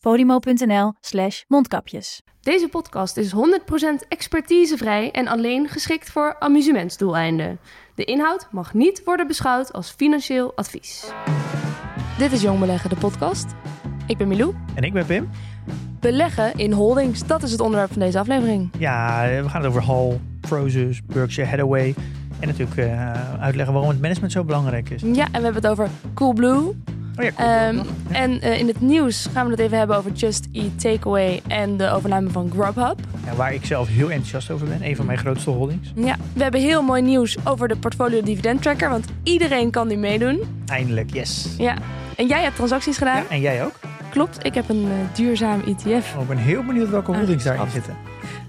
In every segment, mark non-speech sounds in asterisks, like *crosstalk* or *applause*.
podimo.nl slash mondkapjes. Deze podcast is 100% expertisevrij en alleen geschikt voor amusementsdoeleinden. De inhoud mag niet worden beschouwd als financieel advies. Dit is Jong Beleggen, de podcast. Ik ben Milou. En ik ben Pim. Beleggen in holdings, dat is het onderwerp van deze aflevering. Ja, we gaan het over Hall, Prozus, Berkshire Hathaway. En natuurlijk uh, uitleggen waarom het management zo belangrijk is. Ja, en we hebben het over Coolblue. Oh ja. Um, en uh, in het nieuws gaan we het even hebben over Just Eat Takeaway en de overname van Grubhub. Ja, waar ik zelf heel enthousiast over ben. Een van mijn grootste holdings. Ja, we hebben heel mooi nieuws over de portfolio dividend tracker, want iedereen kan nu meedoen. Eindelijk, yes. Ja, en jij hebt transacties gedaan. Ja, en jij ook? Klopt, ik heb een uh, duurzaam ETF. Oh, ik ben heel benieuwd welke holdings daarin zitten.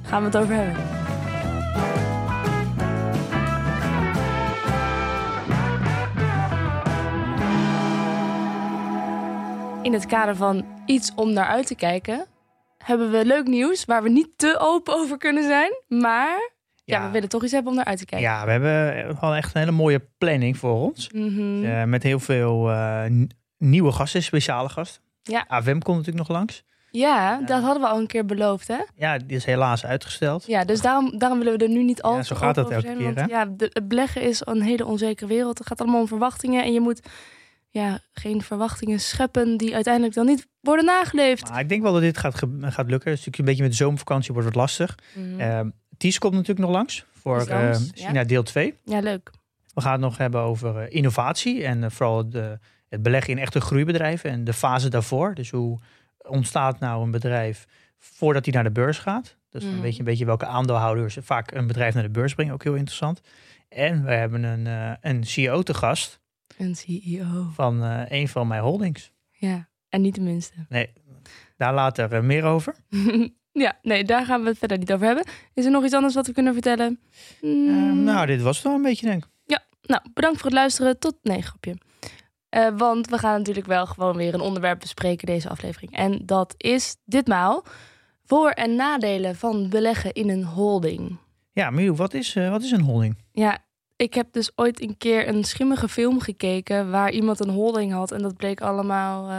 Gaan we het over hebben. In het kader van iets om naar uit te kijken, hebben we leuk nieuws waar we niet te open over kunnen zijn. Maar ja, Ja. we willen toch iets hebben om naar uit te kijken. Ja, we hebben gewoon echt een hele mooie planning voor ons. Mhm. Eh, met heel veel eh, nieuwe gasten, speciale gasten. Ja. AWM komt natuurlijk nog langs. ja, dat hadden we al een keer beloofd, hè? Ja, die is helaas uitgesteld. Ja, dus daarom, daarom willen we er nu niet al Ja, zo gaat dat elke zijn, keer, Want, ja, de, het beleggen is een hele onzekere wereld. Het gaat allemaal om verwachtingen. En je moet ja, geen verwachtingen scheppen die uiteindelijk dan niet worden nageleefd. Maar ik denk wel dat dit gaat, gaat lukken. Het is natuurlijk een beetje met de zomervakantie wordt het lastig. Mhm. Ehm Ties komt natuurlijk nog langs voor eh, ja. China deel 2. ja, leuk. We gaan het nog hebben over eh, innovatie en eh, vooral de, het beleggen in echte groeibedrijven en de fase daarvoor. Dus hoe ontstaat nou een bedrijf voordat hij naar de beurs gaat? Dus Mhm. dan weet je een beetje welke aandeelhouders vaak een bedrijf naar de beurs brengen. Ook heel interessant. En we hebben een, een CEO te gast Een CEO. van eh, een van mijn holdings. Ja, en niet de minste. Nee, daar later eh, meer over. *laughs* ja, nee, daar gaan we het verder niet over hebben. Is er nog iets anders wat we kunnen vertellen? Mm, Ehm, nou, dit was het wel een beetje, denk ik. Nou, bedankt voor het luisteren. Tot nee, grapje. Eh, want we gaan natuurlijk wel gewoon weer een onderwerp bespreken deze aflevering. En dat is ditmaal voor- en nadelen van beleggen in een holding. Ja, Miu, wat is, eh, wat is een holding? Ja, ik heb dus ooit een keer een schimmige film gekeken waar iemand een holding had. En dat bleek allemaal. eh,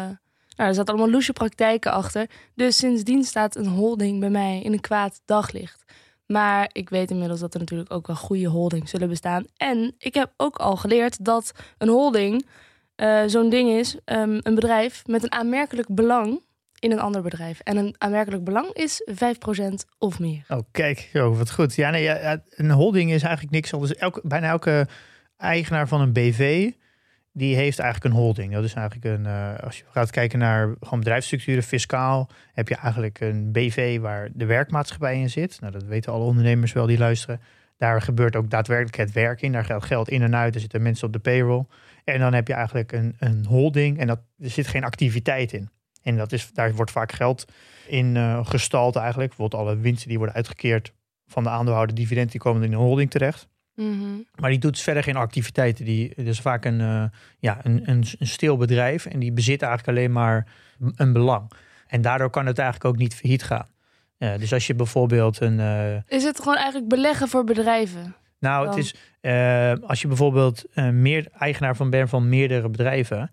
nou, er zaten allemaal loesje praktijken achter. Dus sindsdien staat een holding bij mij in een kwaad daglicht. Maar ik weet inmiddels dat er natuurlijk ook wel goede holdings zullen bestaan. En ik heb ook al geleerd dat een holding eh, zo'n ding is, ehm, een bedrijf met een aanmerkelijk belang in een ander bedrijf. En een aanmerkelijk belang is 5% of meer. Oh, kijk, zo, wat goed. Ja, nee, een holding is eigenlijk niks anders. Elke, bijna elke eigenaar van een BV, die heeft eigenlijk een holding. Dat is eigenlijk een, eh, als je gaat kijken naar gewoon bedrijfsstructuren, fiscaal, heb je eigenlijk een BV waar de werkmaatschappij in zit. Nou, dat weten alle ondernemers wel die luisteren. Daar gebeurt ook daadwerkelijk het werk in. Daar gaat geld in en uit. Er zitten mensen op de payroll. En dan heb je eigenlijk een, een holding en dat, er zit geen activiteit in. En dat is, daar wordt vaak geld in eh, gestald eigenlijk. Bijvoorbeeld alle winsten die worden uitgekeerd van de aandeelhouder dividend, die komen in een holding terecht. Mhm. Maar die doet verder geen activiteiten. Die het is vaak een, eh, ja, een, een, een stil bedrijf en die bezit eigenlijk alleen maar een belang. En daardoor kan het eigenlijk ook niet failliet gaan. Eh, dus als je bijvoorbeeld een. eh, Is het gewoon eigenlijk beleggen voor bedrijven? nou, Dan- het is. als je bijvoorbeeld meer eigenaar van bent van meerdere bedrijven.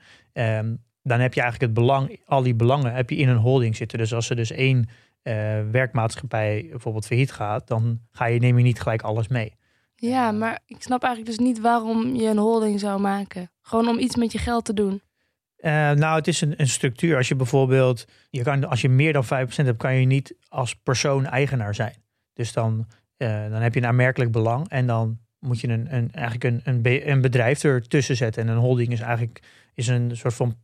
Dan heb je eigenlijk het belang, al die belangen heb je in een holding zitten. Dus als er dus één eh, werkmaatschappij bijvoorbeeld failliet gaat, dan ga je, neem je niet gelijk alles mee. Ja, maar ik snap eigenlijk dus niet waarom je een holding zou maken. Gewoon om iets met je geld te doen. Eh, nou, het is een, een structuur. Als je bijvoorbeeld, je kan, als je meer dan 5% hebt, kan je niet als persoon eigenaar zijn. Dus dan, eh, dan heb je een aanmerkelijk belang en dan moet je een, een, eigenlijk een, een, een bedrijf ertussen zetten. En een holding is eigenlijk is een soort van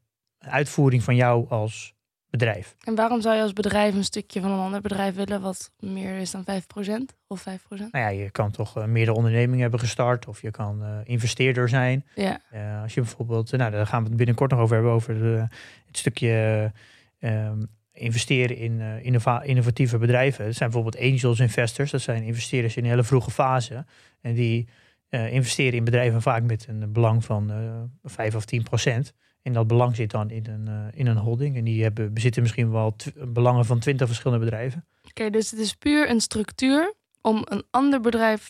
uitvoering van jou als bedrijf. En waarom zou je als bedrijf een stukje van een ander bedrijf willen wat meer is dan 5% of 5%? Nou ja, je kan toch eh, meerdere ondernemingen hebben gestart of je kan eh, investeerder zijn. Ja, Eh, als je bijvoorbeeld, nou daar gaan we het binnenkort nog over hebben, over de, het stukje ehm, investeren in innova innovatieve bedrijven. Dat zijn bijvoorbeeld angels investors. Dat zijn investeerders in een hele vroege fase. En die investeren in bedrijven vaak met een belang van uh, 5 of 10 procent. En dat belang zit dan in een, in een holding. En die hebben, bezitten misschien wel belangen van 20 verschillende bedrijven. Oké, dus het is puur een structuur om een ander bedrijf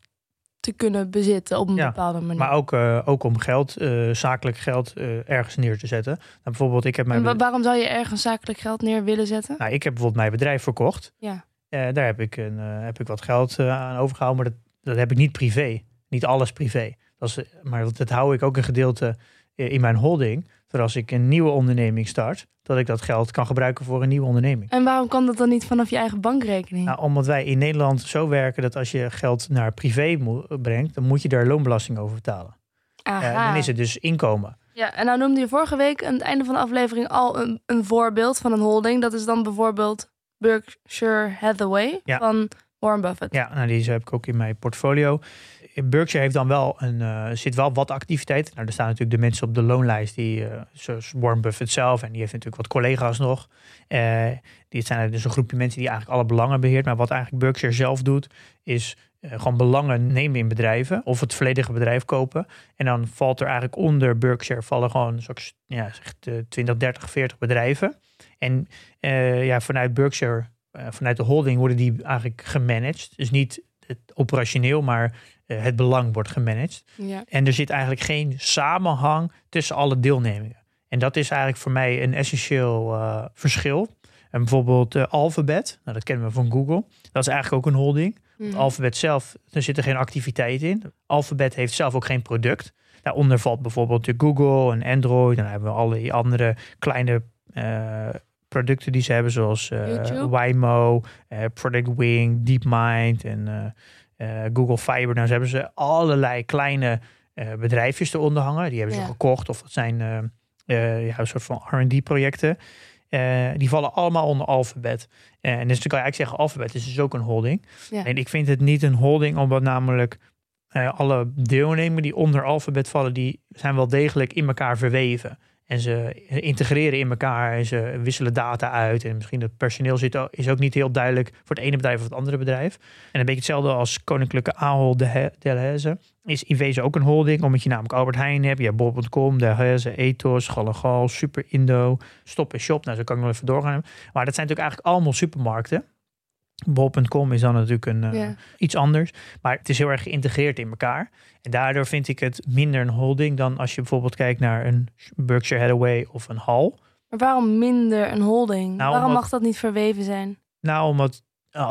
te kunnen bezitten op een bepaalde manier. Maar ook, uh, ook om geld, uh, zakelijk geld, uh, ergens neer te zetten. Nou, bijvoorbeeld, ik heb mijn. En waarom zou je ergens zakelijk geld neer willen zetten? Nou, ik heb bijvoorbeeld mijn bedrijf verkocht. Ja. daar heb ik, een, heb ik wat geld aan overgehouden, maar dat, dat heb ik niet privé. Niet alles privé. Dat is, maar dat, dat hou ik ook een gedeelte in mijn holding. Als ik een nieuwe onderneming start, dat ik dat geld kan gebruiken voor een nieuwe onderneming. En waarom kan dat dan niet vanaf je eigen bankrekening? Nou, omdat wij in Nederland zo werken dat als je geld naar privé brengt, dan moet je daar loonbelasting over betalen. Uh, dan is het dus inkomen. Ja, en nou noemde je vorige week aan het einde van de aflevering al een, een voorbeeld van een holding. Dat is dan bijvoorbeeld Berkshire Hathaway ja. van Warren Buffett. Ja, nou, die heb ik ook in mijn portfolio. Berkshire heeft dan wel een, uh, zit wel wat activiteit. Nou, er staan natuurlijk de mensen op de loonlijst, die, uh, zoals Warren Buffett zelf, en die heeft natuurlijk wat collega's nog. Uh, die zijn dus een groepje mensen die eigenlijk alle belangen beheert. Maar wat eigenlijk Berkshire zelf doet, is gewoon belangen nemen in bedrijven of het volledige bedrijf kopen. En dan valt er eigenlijk onder Berkshire vallen gewoon zoals, ja, zeg, 20, 30, 40 bedrijven. En ja, vanuit Berkshire, vanuit de holding worden die eigenlijk gemanaged. Dus niet operationeel, maar eh, het belang wordt gemanaged. Ja. En er zit eigenlijk geen samenhang tussen alle deelnemingen. En dat is eigenlijk voor mij een essentieel uh, verschil. En bijvoorbeeld uh, Alphabet, nou, dat kennen we van Google. Dat is eigenlijk ook een holding. Mm. Alphabet zelf, er zit er geen activiteit in. Alphabet heeft zelf ook geen product. Daaronder valt bijvoorbeeld de Google en Android. En dan hebben we alle andere kleine uh, producten die ze hebben, zoals uh, Waymo, Product Wing, DeepMind en Google Fiber. Nou, ze hebben ze allerlei kleine uh, bedrijfjes eronder hangen. Die hebben ze gekocht of dat zijn uh, ja, een soort van R&D-projecten. die vallen allemaal onder Alphabet. en dus dan kan je eigenlijk zeggen, Alphabet is dus ook een holding. Ja. En ik vind het niet een holding, omdat namelijk alle deelnemers die onder Alphabet vallen, die zijn wel degelijk in elkaar verweven. En ze integreren in elkaar en ze wisselen data uit. En misschien het personeel zit, is ook niet heel duidelijk voor het ene bedrijf of het andere bedrijf. En een beetje hetzelfde als Koninklijke Ahold Delhaize. Is wezen ook een holding, omdat je namelijk Albert Heijn hebt. Je hebt bol.com, Delhaize, Ethos, Gal Super Indo, Stop Shop. Nou, zo kan ik nog even doorgaan. Maar dat zijn natuurlijk eigenlijk allemaal supermarkten. Bol.com is dan natuurlijk een, uh, iets anders. Maar het is heel erg geïntegreerd in elkaar. En daardoor vind ik het minder een holding dan als je bijvoorbeeld kijkt naar een Berkshire Hathaway of een Hal. Maar waarom minder een holding? Nou, waarom mag dat niet verweven zijn? Nou, omdat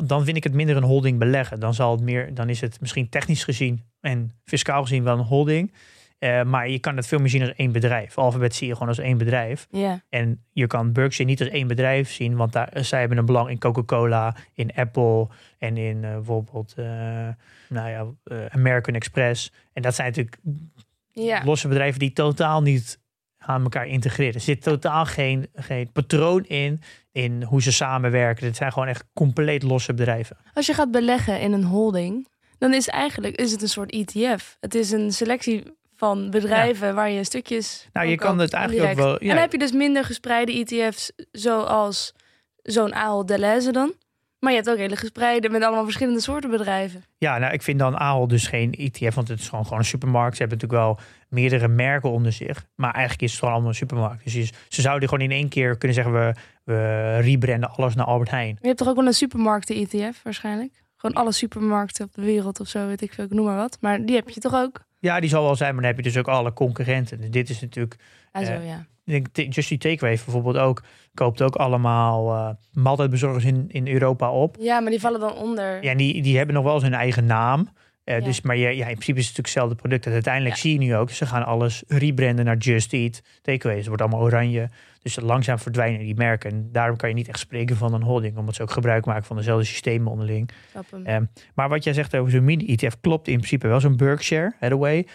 dan vind ik het minder een holding beleggen. Dan, zal het meer, dan is het misschien technisch gezien en fiscaal gezien wel een holding. Uh, maar je kan het veel meer zien als één bedrijf. Alphabet zie je gewoon als één bedrijf. Yeah. En je kan Berkshire niet als één bedrijf zien, want daar, zij hebben een belang in Coca-Cola, in Apple en in uh, bijvoorbeeld uh, nou ja, American Express. En dat zijn natuurlijk yeah. losse bedrijven die totaal niet aan elkaar integreren. Er zit totaal geen, geen patroon in, in hoe ze samenwerken. Het zijn gewoon echt compleet losse bedrijven. Als je gaat beleggen in een holding, dan is eigenlijk is het een soort ETF. Het is een selectie van bedrijven waar je stukjes. Nou, je kan het eigenlijk ook wel. Ja. En dan heb je dus minder gespreide ETF's, zoals zo'n Ahold Delhaize dan. Maar je hebt ook hele gespreide met allemaal verschillende soorten bedrijven. Ja, nou, ik vind dan Ahold dus geen ETF, want het is gewoon, gewoon een supermarkt. Ze hebben natuurlijk wel meerdere merken onder zich. Maar eigenlijk is het gewoon allemaal een supermarkt. Dus ze zouden gewoon in één keer kunnen zeggen, we, we rebranden alles naar Albert Heijn. Je hebt toch ook wel een supermarkten-ETF waarschijnlijk? Gewoon alle supermarkten op de wereld of zo, weet ik veel, ik noem maar wat. Maar die heb je toch ook? Ja, die zal wel zijn, maar dan heb je dus ook alle concurrenten. Dus dit is natuurlijk. Ah, zo, uh, ja. Justy Takeaway bijvoorbeeld ook koopt ook allemaal uh, maaltijdbezorgers in, in Europa op. Ja, maar die vallen dan onder. Ja, die, die hebben nog wel zijn eigen naam. Uh, ja. Dus, maar ja, ja, in principe is het natuurlijk hetzelfde product. En uiteindelijk ja. zie je nu ook, ze gaan alles rebranden naar Just Eat. Takeaway, het wordt allemaal oranje. Dus langzaam verdwijnen die merken. En daarom kan je niet echt spreken van een holding, omdat ze ook gebruik maken van dezelfde systemen onderling. Um, maar wat jij zegt over zo'n mini-ETF klopt in principe wel. Zo'n Berkshire Hathaway,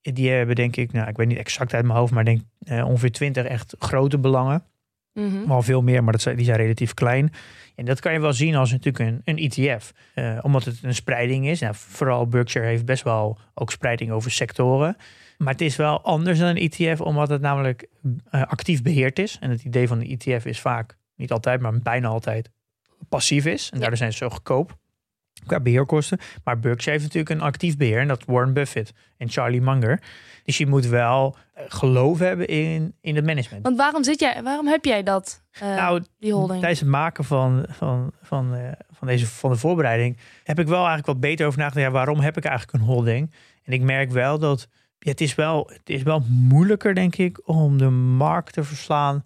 die hebben denk ik, nou ik weet niet exact uit mijn hoofd, maar denk uh, ongeveer 20 echt grote belangen. Mm -hmm. Wel veel meer, maar dat zijn, die zijn relatief klein. En dat kan je wel zien als natuurlijk een, een ETF. Uh, omdat het een spreiding is. Nou, vooral Berkshire heeft best wel ook spreiding over sectoren. Maar het is wel anders dan een ETF, omdat het namelijk uh, actief beheerd is. En het idee van een ETF is vaak niet altijd, maar bijna altijd passief is. En daardoor zijn ze zo goedkoop qua beheerkosten. Maar Berkshire heeft natuurlijk een actief beheer en dat Warren Buffett en Charlie Munger. Dus je moet wel eh, geloof hebben in, in het management. Want waarom, zit jij, waarom heb jij dat, eh, nou, die holding? tijdens het maken van, van, van, eh, van, deze, van de voorbereiding heb ik wel eigenlijk wat beter over nagedacht. Ja, waarom heb ik eigenlijk een holding? En ik merk wel dat ja, het, is wel, het is wel moeilijker, denk ik, om de markt te verslaan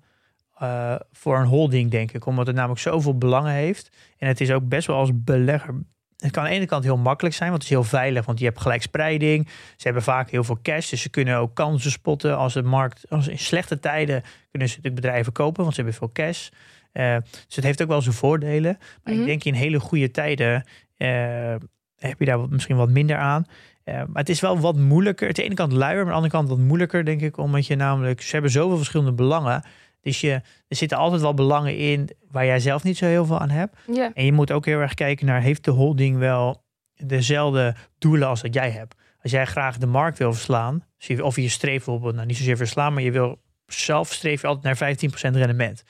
voor een holding, denk ik. Omdat het namelijk zoveel belangen heeft. En het is ook best wel als belegger. Het kan aan de ene kant heel makkelijk zijn, want het is heel veilig, want je hebt gelijk spreiding. Ze hebben vaak heel veel cash, dus ze kunnen ook kansen spotten. Als de markt, als in slechte tijden kunnen ze natuurlijk bedrijven kopen, want ze hebben veel cash. Eh, dus het heeft ook wel zijn voordelen. Maar Mhm. ik denk in hele goede tijden eh, heb je daar misschien wat minder aan. Eh, maar het is wel wat moeilijker. Het de ene kant luier, maar aan de andere kant wat moeilijker, denk ik. Omdat je namelijk, ze hebben zoveel verschillende belangen. Dus je, er zitten altijd wel belangen in waar jij zelf niet zo heel veel aan hebt. ja. En je moet ook heel erg kijken naar, heeft de holding wel dezelfde doelen als dat jij hebt? Als jij graag de markt wil verslaan, dus of je streeft bijvoorbeeld, nou niet zozeer verslaan, maar je wil zelf streef je altijd naar 15% rendement.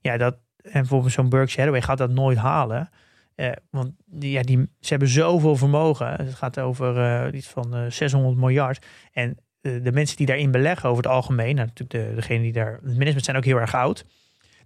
Ja, dat, en bijvoorbeeld zo'n Berkshire Hathaway gaat dat nooit halen. Eh, want die, ja, die, ze hebben zoveel vermogen. Het gaat over eh, iets van eh, 600 miljard. En eh, de mensen die daarin beleggen over het algemeen, nou, natuurlijk de, degene die daar, het management zijn ook heel erg oud.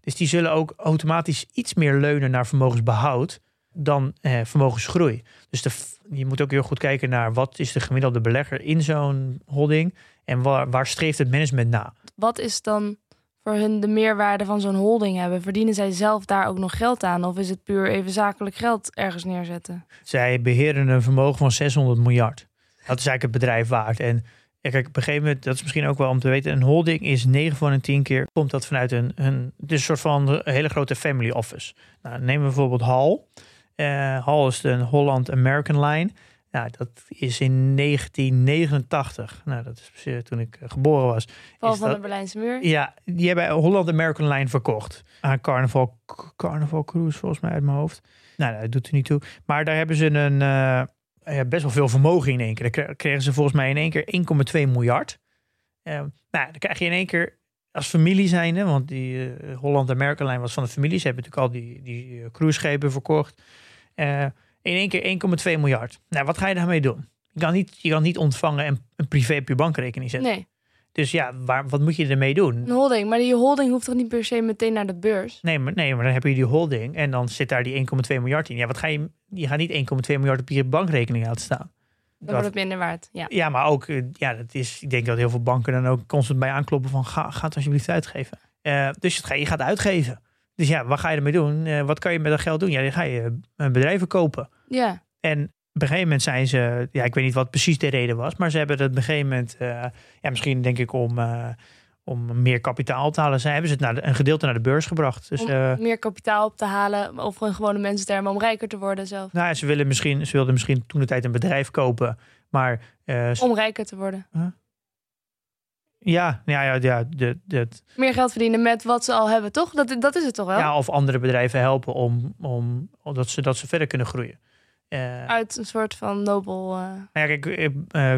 Dus die zullen ook automatisch iets meer leunen naar vermogensbehoud dan eh, vermogensgroei. Dus de, je moet ook heel goed kijken naar wat is de gemiddelde belegger in zo'n holding en waar, waar streeft het management na. Wat is dan voor hun de meerwaarde van zo'n holding hebben? Verdienen zij zelf daar ook nog geld aan? Of is het puur even zakelijk geld ergens neerzetten? Zij beheren een vermogen van 600 miljard. Dat is eigenlijk het bedrijf waard. En ja, kijk, op een gegeven moment, dat is misschien ook wel om te weten, een holding is 9 van de 10 keer, komt dat vanuit een, een, is een soort van een hele grote family office. Nou, we bijvoorbeeld Hal. Eh Hal is een Holland American Line. Nou, dat is in 1989. Nou, dat is eh, toen ik eh, geboren was. Val van dat- de Berlijnse muur? Ja, die hebben Holland American Line verkocht. Aan Carnival, Carnival Cruise volgens mij uit mijn hoofd. Nou, dat doet er niet toe. Maar daar hebben ze een, eh, ja, best wel veel vermogen in één keer. Kre- kregen ze volgens mij in één keer 1,2 miljard. Eh, nou, dan krijg je in één keer als familie zijnde, want die eh, Holland American Line was van de familie. Ze hebben natuurlijk al die, die eh, cruiseschepen verkocht. Eh, in één keer 1,2 miljard. Nou, wat ga je daarmee doen? Je kan niet, je kan niet ontvangen en een privé op je bankrekening zetten. Nee, Dus ja, waar, wat moet je ermee doen? een holding. Maar die holding hoeft toch niet per se meteen naar de beurs? Nee maar, nee, maar dan heb je die holding en dan zit daar die 1,2 miljard in. Ja, wat ga je, je gaat niet 1,2 miljard op je bankrekening laten staan. Dan wordt het minder waard. Ja. Ja, maar ook, eh, ja, dat is, ik denk dat heel veel banken dan ook constant bij aankloppen van, ga, ga het alsjeblieft uitgeven. Eh, dus het ga, je gaat uitgeven. Dus ja, wat ga je ermee doen? Eh, wat kan je met dat geld doen? Ja, dan ga je bedrijven kopen. ja. En op een gegeven moment zijn ze, ja, ik weet niet wat precies de reden was, maar ze hebben het op een gegeven moment, eh, ja, misschien denk ik om, eh, om meer kapitaal te halen, ze hebben ze het naar de- een gedeelte naar de beurs gebracht. Dus Om eh, meer kapitaal op te halen. Of in gewone mensentermen om rijker te worden zelf. Nou, ja, ze willen misschien, ze wilden misschien toen de tijd een bedrijf kopen, maar Om rijker te worden. ja, ja, ja, ja, de, de, Meer geld verdienen met wat ze al hebben, toch? Dat, dat is het toch wel? ja, of andere bedrijven helpen om, om, om dat, ze, dat ze verder kunnen groeien. Eh, Uit een soort van nobel... eh, Nou ja, kijk, eh,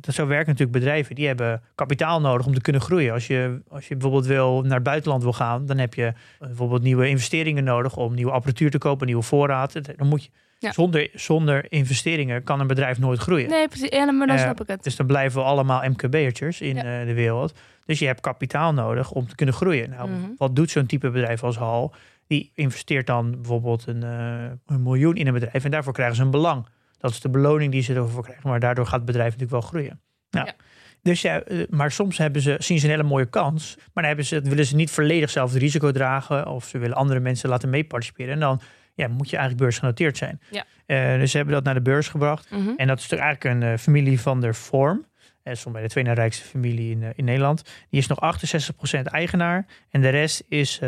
dat zo werken natuurlijk bedrijven. Die hebben kapitaal nodig om te kunnen groeien. Als je, als je bijvoorbeeld wil naar het buitenland wil gaan, dan heb je bijvoorbeeld nieuwe investeringen nodig om nieuwe apparatuur te kopen, nieuwe voorraad. Dan moet je, Ja. zonder, zonder investeringen kan een bedrijf nooit groeien. Nee, precies. Ja, maar dan snap ik het. Dus dan blijven we allemaal MKB'ertjes in Ja. de wereld. Dus je hebt kapitaal nodig om te kunnen groeien. Nou, Mhm. wat doet zo'n type bedrijf als Hal? Die investeert dan bijvoorbeeld een, eh, een miljoen in een bedrijf en daarvoor krijgen ze een belang. Dat is de beloning die ze ervoor krijgen. Maar daardoor gaat het bedrijf natuurlijk wel groeien. Nou, Ja. Dus ja, eh, maar soms hebben ze, zien ze een hele mooie kans. Maar dan hebben ze, willen ze niet volledig zelf het risico dragen. Of ze willen andere mensen laten meeparticiperen. En dan ja, moet je eigenlijk beursgenoteerd zijn. Ja. Eh, dus ze hebben dat naar de beurs gebracht. Mhm. En dat is natuurlijk eigenlijk een familie van der Vorm. Dat is bij de tweede rijkste familie in, in Nederland. Die is nog 68% eigenaar. En de rest is,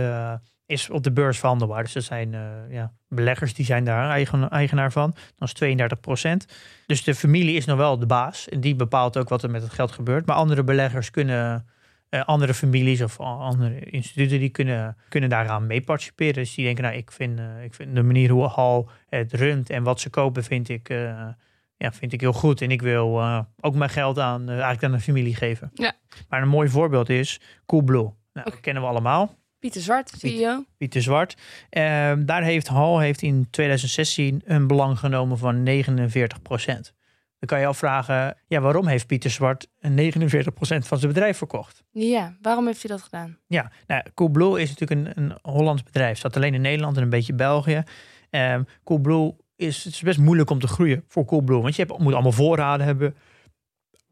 is op de beurs verhandelbaar. Dus dat zijn eh, ja, beleggers die zijn daar eigen, eigenaar van. Dat is 32%. Dus de familie is nog wel de baas. En die bepaalt ook wat er met het geld gebeurt. Maar andere beleggers kunnen... eh, andere families of andere instituten die kunnen, kunnen daaraan mee participeren. Dus die denken, nou, ik vind, eh, ik vind de manier hoe Hal het runt en wat ze kopen, vind ik, ja, vind ik heel goed. En ik wil ook mijn geld aan, eigenlijk aan een familie geven. Ja. Maar een mooi voorbeeld is Coolblue. Nou, dat kennen we allemaal. Pieter Zwart, CEO. Pieter Zwart. Ehm, daar heeft Hal heeft in 2016 een belang genomen van 49 procent. Dan kan je afvragen, ja, waarom heeft Pieter Zwart 49 procent van zijn bedrijf verkocht? Ja, waarom heeft hij dat gedaan? Ja, nou, Coolblue is natuurlijk een, een Hollands bedrijf. Zat alleen in Nederland en een beetje België. Um, Coolblue is, het is best moeilijk om te groeien voor Coolblue. Want je hebt, moet allemaal voorraden hebben.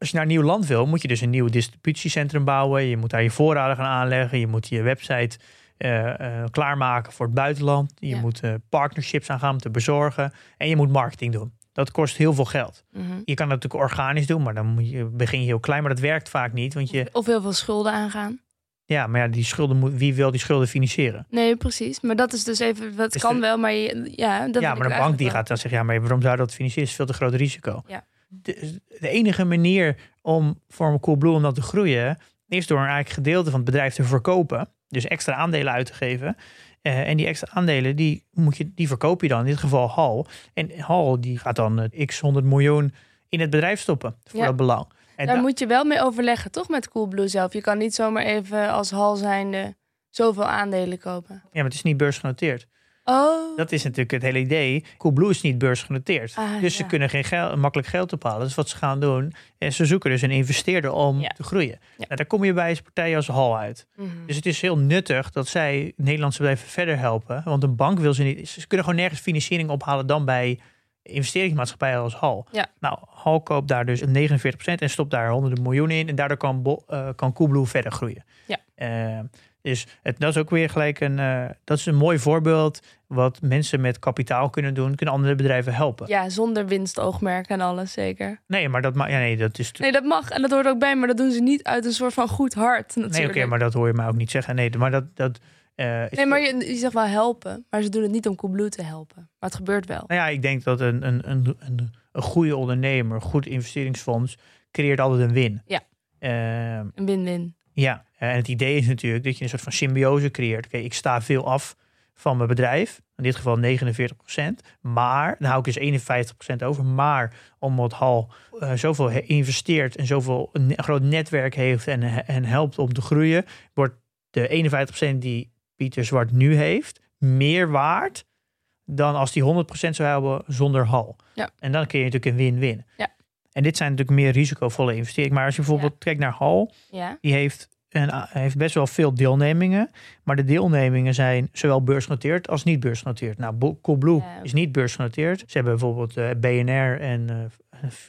Als je naar een nieuw land wil, moet je dus een nieuw distributiecentrum bouwen. Je moet daar je voorraden gaan aanleggen. Je moet je website uh, uh, klaarmaken voor het buitenland. Je Ja. moet uh, partnerships aangaan om te bezorgen. En je moet marketing doen. Dat kost heel veel geld. Mhm. Je kan dat natuurlijk organisch doen, maar dan moet je, begin je heel klein. Maar dat werkt vaak niet. Want je, Of heel veel schulden aangaan. ja, maar ja, die schulden moet, wie wil die schulden financieren? Nee, precies. Maar dat is dus even, dat Dus kan de- wel, maar je, ja, dat ja, maar de bank die gaat dan zeggen, ja, maar waarom zou dat financieren? is veel te groot risico. Ja. De, de enige manier om voor een Coolblue om dat te groeien, is door een eigenlijk gedeelte van het bedrijf te verkopen. Dus extra aandelen uit te geven. Eh, en die extra aandelen, die, moet je, die verkoop je dan, in dit geval Hal. En Hal, die gaat dan eh, x 100 miljoen in het bedrijf stoppen voor Ja. dat belang. En Daar da- moet je wel mee overleggen, toch? Met Coolblue zelf. Je kan niet zomaar even als hal zijnde zoveel aandelen kopen. ja, maar het is niet beursgenoteerd. Oh, Dat is natuurlijk het hele idee. Coolblue is niet beursgenoteerd. Ah, dus ze kunnen geen geld, makkelijk geld ophalen. Dus wat ze gaan doen, is ze zoeken dus een investeerder om Ja. te groeien. Ja. Nou, daar kom je bij als partijen als Hal uit. Mhm. Dus het is heel nuttig dat zij Nederlandse bedrijven verder helpen. Want een bank wil ze niet. Ze kunnen gewoon nergens financiering ophalen dan bij investeringsmaatschappijen als Hal. Ja. Nou, Hal koopt daar dus een 49% en stopt daar honderden miljoenen in. En daardoor kan, Bo- eh, kan Coolblue verder groeien. Ja. Eh, dus het, dat is ook weer gelijk een, eh, dat is een mooi voorbeeld wat mensen met kapitaal kunnen doen, kunnen andere bedrijven helpen. ja, zonder winstoogmerk en alles, zeker. Nee, maar dat, ma- ja, nee, dat is. Nee, dat mag en dat hoort ook bij, maar dat doen ze niet uit een soort van goed hart. Nee, Natuurlijk. oké, maar dat hoor je mij ook niet zeggen. Nee, maar dat. dat eh, Nee, maar je, je zegt wel helpen, maar ze doen het niet om Coolblue te helpen. Maar het gebeurt wel. Nou ja, ik denk dat een, een, een, een, een goede ondernemer, een goed investeringsfonds, creëert altijd een win. Ja. Ehm, Een win-win. ja, en het idee is natuurlijk dat je een soort van symbiose creëert. Oké, ik sta veel af van mijn bedrijf, in dit geval 49%, maar dan hou ik dus 51% over. Maar omdat Hal eh, zoveel investeert en zoveel een groot netwerk heeft en, en helpt om te groeien, wordt de 51% die Pieter Zwart nu heeft meer waard dan als die 100% zou hebben zonder Hal. Ja. En dan kun je natuurlijk een win-win. Ja. En dit zijn natuurlijk meer risicovolle investeringen. Maar als je bijvoorbeeld kijkt naar Hal, Ja, die heeft, een, hij heeft best wel veel deelnemingen. Maar de deelnemingen zijn zowel beursgenoteerd als niet beursgenoteerd. Nou, Coolblue Ja. is niet beursgenoteerd. Ze hebben bijvoorbeeld eh, BNR en eh,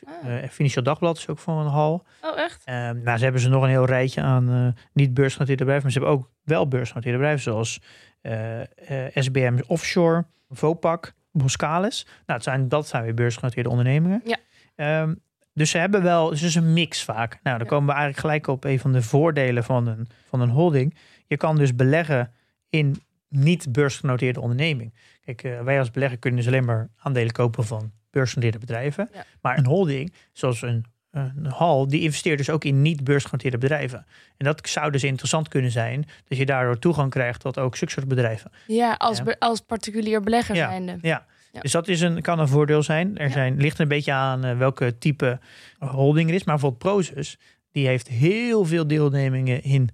Ah. eh, Financieel Dagblad is ook van Hal. oh echt? Ehm, nou, ze hebben ze nog een heel rijtje aan eh, niet beursgenoteerde bedrijven. Maar ze hebben ook wel beursgenoteerde bedrijven zoals eh, eh, SBM Offshore, Vopak, Boskalis. Nou, het zijn, dat zijn weer beursgenoteerde ondernemingen. Ja. Ehm, dus ze hebben wel, dus het is een mix vaak. Nou, dan komen we eigenlijk gelijk op een van de voordelen van een, van een holding. Je kan dus beleggen in niet beursgenoteerde onderneming. Kijk, eh, wij als belegger kunnen dus alleen maar aandelen kopen van beursgenoteerde bedrijven. Ja. Maar een holding, zoals een, een hal, die investeert dus ook in niet beursgenoteerde bedrijven. En dat zou dus interessant kunnen zijn, dat je daardoor toegang krijgt tot ook zulke soort bedrijven. Ja, als, Ja. als particulier belegger Ja. zijnde. Ja. Ja. Dus dat is een, kan een voordeel zijn. Er zijn, ligt een beetje aan eh, welke type holding er is. Maar bijvoorbeeld Prozus, die heeft heel veel deelnemingen in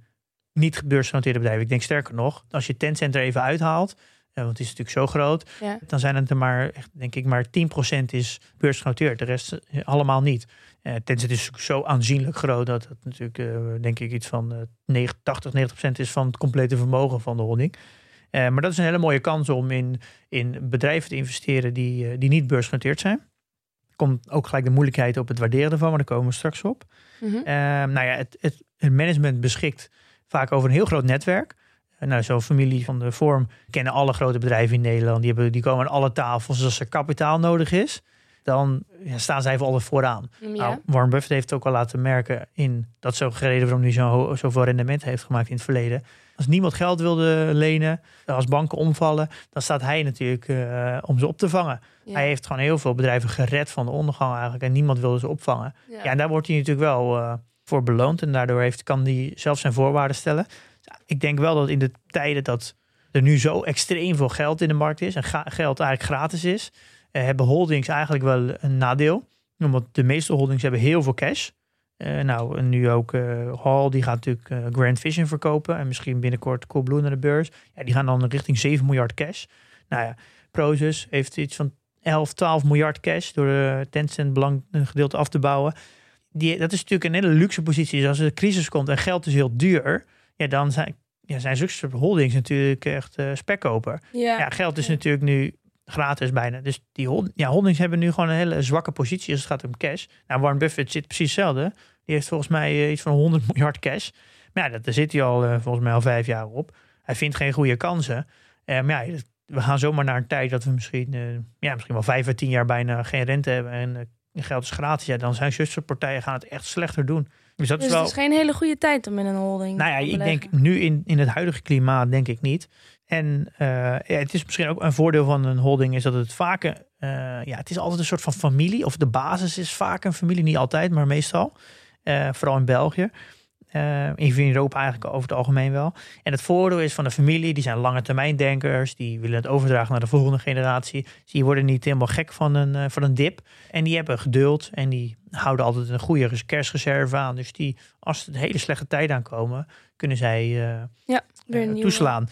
niet beursgenoteerde bedrijven. Ik denk sterker nog, als je Tencent er even uithaalt, eh, want het is natuurlijk zo groot, Ja. dan zijn het er maar, echt, denk ik, maar 10% is beursgenoteerd. De rest eh, allemaal niet. Eh Tencent is zo aanzienlijk groot dat het natuurlijk, denk ik, iets van eh 90, 80, 90% is van het complete vermogen van de holding. Eh, maar dat is een hele mooie kans om in, in bedrijven te investeren die, eh, die niet beursgenoteerd zijn. Komt ook gelijk de moeilijkheid op het waarderen ervan, maar daar komen we straks op. Ehm, nou ja, het, het, het management beschikt vaak over een heel groot netwerk. Eh, Nou, zo'n familie van de vorm kennen alle grote bedrijven in Nederland. Die, hebben, die komen aan alle tafels. Dus als er kapitaal nodig is, dan ja, staan zij voor altijd vooraan. Ja. Nou, Warren Buffett heeft ook al laten merken in dat ook gereden waarom hij zo, zoveel rendement heeft gemaakt in het verleden. Als niemand geld wilde lenen, als banken omvallen, dan staat hij natuurlijk eh, om ze op te vangen. Ja. Hij heeft gewoon heel veel bedrijven gered van de ondergang eigenlijk en niemand wilde ze opvangen. Ja. Ja, en daar wordt hij natuurlijk wel eh, voor beloond. En daardoor heeft, kan hij zelf zijn voorwaarden stellen. Ik denk wel dat in de tijden dat er nu zo extreem veel geld in de markt is... en geld eigenlijk gratis is... eh, hebben holdings eigenlijk wel een nadeel. Omdat de meeste holdings hebben heel veel cash. Eh, nou, nu ook eh, Hall, die gaat natuurlijk eh, Grand Vision verkopen. En misschien binnenkort Coolblue naar de beurs. Ja, die gaan dan richting 7 miljard cash. Nou ja, Prozus heeft iets van 11, 12 miljard cash door de Tencent belanggedeelte af te bouwen. Die, dat is natuurlijk een hele luxe positie. Dus als er een crisis komt en geld is heel duur, ja, dan zijn, ja, zijn zulke holdings natuurlijk echt uh, spekkoper. Ja. Ja, geld is natuurlijk nu gratis bijna. Dus die ja, holdings hebben nu gewoon een hele zwakke positie als het gaat om cash. Nou, Warren Buffett zit precies hetzelfde. Die heeft volgens mij uh, iets van 100 *laughs* miljard cash. Maar ja, dat, daar zit hij al uh, volgens mij al vijf jaar op. Hij vindt geen goede kansen. Uh, maar ja, we gaan zomaar naar een tijd dat we misschien, ja, misschien wel vijf à tien jaar bijna geen rente hebben. En geld is gratis. Ja, dan zijn zusterpartijen gaan het echt slechter doen. Dus dat dus is wel. Het is geen hele goede tijd om in een holding. Nou ja, ik denk nu in, in het huidige klimaat denk ik niet. En uh, ja, het is misschien ook een voordeel van een holding is dat het vaak, uh, ja, het is altijd een soort van familie. Of de basis is vaak een familie, niet altijd, maar meestal. Uh, vooral in België. Uh, in Europa eigenlijk over het algemeen wel. En het voordeel is van de familie, die zijn lange termijn denkers, die willen het overdragen naar de volgende generatie. Dus die worden niet helemaal gek van een, uh, van een dip. En die hebben geduld en die houden altijd een goede kerstreserve aan. Dus die, als er hele slechte tijden aankomen, kunnen zij uh, ja, toeslaan.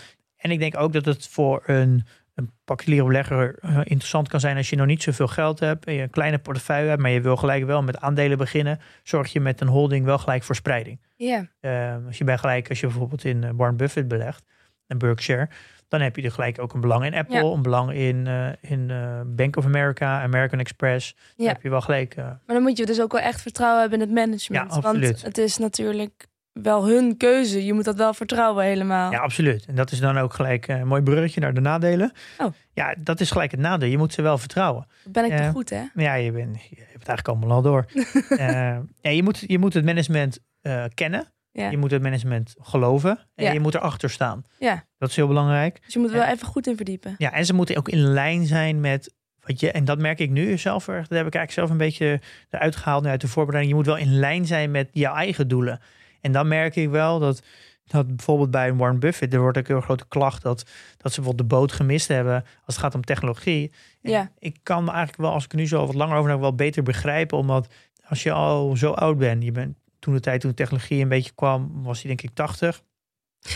En ik denk ook dat het voor een, een particuliere belegger uh, interessant kan zijn als je nog niet zoveel geld hebt en je een kleine portefeuille hebt, maar je wil gelijk wel met aandelen beginnen, zorg je met een holding wel gelijk voor spreiding. Ja. Uh, als je bij gelijk, als je bijvoorbeeld in uh, Warren Buffett belegt en Berkshire, dan heb je er gelijk ook een belang in Apple, ja. een belang in, in Bank of America, American Express. Ja. Dan heb je wel gelijk. maar dan moet je dus ook wel echt vertrouwen hebben in het management. Ja. Want het is natuurlijk wel hun keuze. Je moet dat wel vertrouwen helemaal. Ja, absoluut. En dat is dan ook gelijk een mooi bruggetje naar de nadelen. Oh. Ja, dat is gelijk het nadeel. Je moet ze wel vertrouwen. Ben ik uh, te goed, hè? Ja, je, bent, je hebt het eigenlijk allemaal al door. uh, *laughs* ja, je, moet, je moet het management uh, kennen. Ja. Je moet het management geloven. En Ja. je moet erachter staan. Ja, Dat is heel belangrijk. dus je moet er wel even goed in verdiepen. Ja, en ze moeten ook in lijn zijn met wat je, en dat merk ik nu zelf erg. Dat heb ik eigenlijk zelf een beetje eruit gehaald nu uit de voorbereiding. Je moet wel in lijn zijn met jouw eigen doelen. En dan merk ik wel dat, dat bijvoorbeeld bij Warren Buffett, er wordt ook een heel grote klacht dat, dat ze bijvoorbeeld de boot gemist hebben als het gaat om technologie. En Ja. Ik kan me eigenlijk wel, als ik nu zo wat langer over heb, wel beter begrijpen. Omdat als je al zo oud bent, je bent toen de tijd toen technologie een beetje kwam, was hij denk ik 80.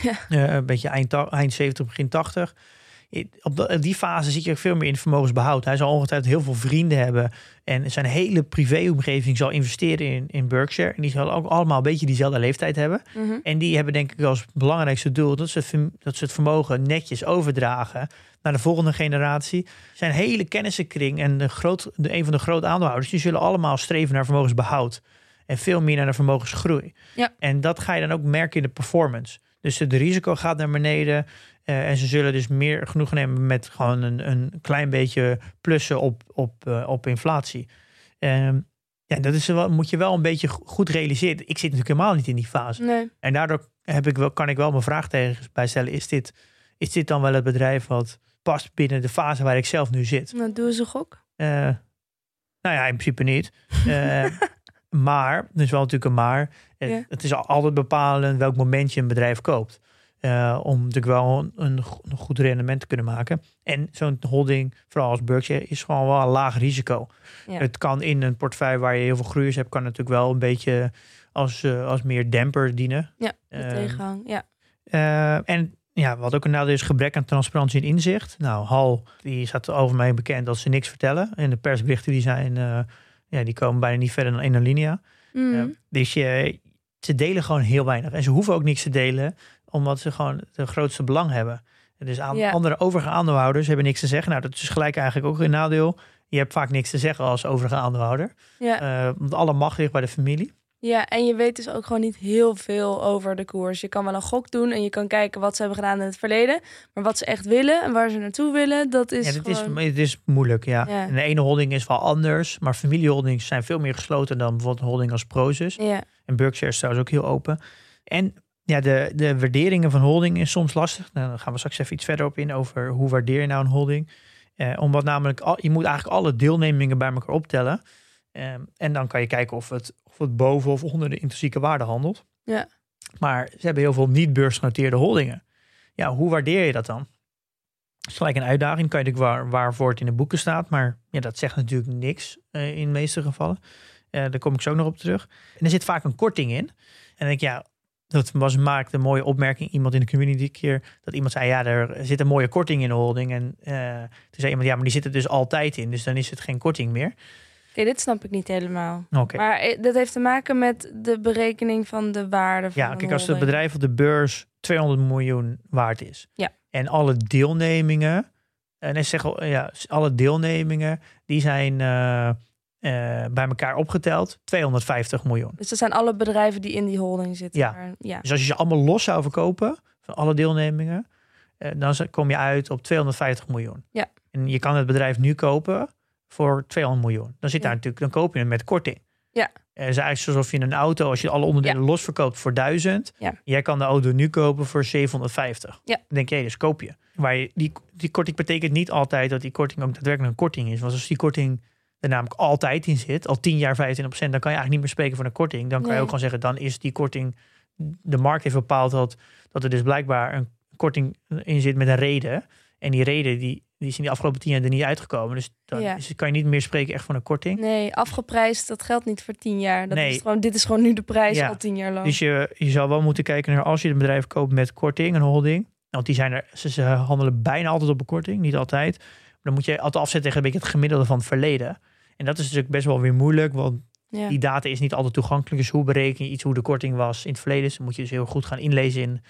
Ja. Eh, een beetje eind 70, begin 80. Op die fase zit je ook veel meer in vermogensbehoud. Hij zal ongetwijfeld heel veel vrienden hebben. En zijn hele privéomgeving zal investeren in, in Berkshire. En die zal ook allemaal een beetje diezelfde leeftijd hebben. Mhm. En die hebben denk ik als belangrijkste doel dat ze, dat ze het vermogen netjes overdragen naar de volgende generatie. Zijn hele kennissenkring en de groot, de, een van de grote aandeelhouders, die zullen allemaal streven naar vermogensbehoud. En veel meer naar de vermogensgroei. Ja. En dat ga je dan ook merken in de performance. Dus het risico gaat naar beneden. Eh, en ze zullen dus meer genoegen nemen met gewoon een, een klein beetje plussen op, op, eh, op inflatie. Ehm, ja, dat is wel, moet je wel een beetje go- goed realiseren. Ik zit natuurlijk helemaal niet in die fase. Nee. En daardoor heb ik wel, kan ik wel mijn vraagtekens bij stellen. Is dit, is dit dan wel het bedrijf wat past binnen de fase waar ik zelf nu zit? Nou, doe eens een gok. Eh, nou ja, in principe niet. *laughs* Maar, is wel natuurlijk een maar. Ja. Het is al- altijd bepalend welk moment je een bedrijf koopt. Eh, om natuurlijk wel een, een go- een goed rendement te kunnen maken. En zo'n holding, vooral als Berkshire, is gewoon wel een laag risico. Ja. Het kan in een portefeuille waar je heel veel groeiers hebt, kan natuurlijk wel een beetje als, eh, als meer demper dienen. Ja, de Ehm, tegenhang. Ja. eh, en ja, wat ook een nadeel is, gebrek aan transparantie en inzicht. Nou, Hal, die staat over mij bekend dat ze niks vertellen. En de persberichten die zijn, ja, die komen bijna niet verder dan één alinea. Mhm. Ja, dus je, ze delen gewoon heel weinig. En ze hoeven ook niks te delen, omdat ze gewoon het grootste belang hebben. En Dus aan, Ja. andere overige aandeelhouders hebben niks te zeggen. Nou, dat is gelijk eigenlijk ook een nadeel. Je hebt vaak niks te zeggen als overige aandeelhouder. ja. Eh, want alle macht ligt bij de familie. ja, en je weet dus ook gewoon niet heel veel over de koers. Je kan wel een gok doen en je kan kijken wat ze hebben gedaan in het verleden. Maar wat ze echt willen en waar ze naartoe willen, dat is Ja, het, is, het is moeilijk, ja. Ja. En de ene holding is wel anders, maar familieholdings zijn veel meer gesloten dan bijvoorbeeld een holding als Prozus. Ja, En Berkshire is trouwens ook heel open. En ja, de, de waarderingen van holding is soms lastig. Nou, dan gaan we straks even iets verder op in over hoe waardeer je nou een holding. Eh, omdat namelijk, al, je moet eigenlijk alle deelnemingen bij elkaar optellen. Ehm, en dan kan je kijken of het, of het boven of onder de intrinsieke waarde handelt. Ja. Maar ze hebben heel veel niet beursgenoteerde holdingen. Ja, hoe waardeer je dat dan? Dat is gelijk een uitdaging. Kan je natuurlijk waar, waarvoor het in de boeken staat. Maar ja, dat zegt natuurlijk niks eh, in de meeste gevallen. Eh, daar kom ik zo nog op terug. En er zit vaak een korting in. En dan denk ik, ja, dat was maakte een mooie opmerking. Iemand in de community een keer. Dat iemand zei, ja, er zit een mooie korting in de holding. En eh, toen zei iemand, ja, maar die zit er dus altijd in. Dus dan is het geen korting meer. Oké, dit snap ik niet helemaal. Oké. Maar eh, dat heeft te maken met de berekening van de waarde van Ja, kijk, als het bedrijf op de beurs 200 miljoen waard is. Ja. En alle deelnemingen, en ik zeg ja, alle deelnemingen, die zijn eh, eh, bij elkaar opgeteld 250 miljoen. Dus dat zijn alle bedrijven die in die holding zitten. Ja. Maar- ja. Dus als je ze allemaal los zou verkopen, van alle deelnemingen, eh, dan kom je uit op 250 miljoen. Ja. En je kan het bedrijf nu kopen voor 200 miljoen. Dan zit Ja. daar natuurlijk, dan koop je het met korting. Ja. Eh, Het is eigenlijk alsof je een auto, als je alle onderdelen los verkoopt voor 1000, Ja. jij kan de auto nu kopen voor 750. Ja. Dan denk je, dus koop je. Waar je die, die korting betekent niet altijd dat die korting ook daadwerkelijk een korting is. Want als die korting er namelijk altijd in zit, al 10 jaar 25%, dan kan je eigenlijk niet meer spreken van een korting. Dan kan je ook gewoon zeggen, dan is die korting, de markt heeft bepaald dat, dat er dus blijkbaar een korting in zit met een reden. En die reden die, die is in die afgelopen 10 jaar er niet uitgekomen. Dus dan Ja. is, kan je niet meer spreken echt van een korting. Nee, afgeprijsd, dat geldt niet voor tien jaar. Dat Nee. is gewoon, dit is gewoon nu de prijs Ja. al tien jaar lang. Dus je, je zou wel moeten kijken naar als je een bedrijf koopt met korting, een holding. Want die zijn er, ze, ze handelen bijna altijd op een korting, niet altijd. Maar dan moet je altijd afzetten tegen een beetje het gemiddelde van het verleden. En dat is natuurlijk best wel weer moeilijk, want ja. die data is niet altijd toegankelijk. Dus hoe bereken je iets hoe de korting was in het verleden? Dus dan moet je dus heel goed gaan inlezen in,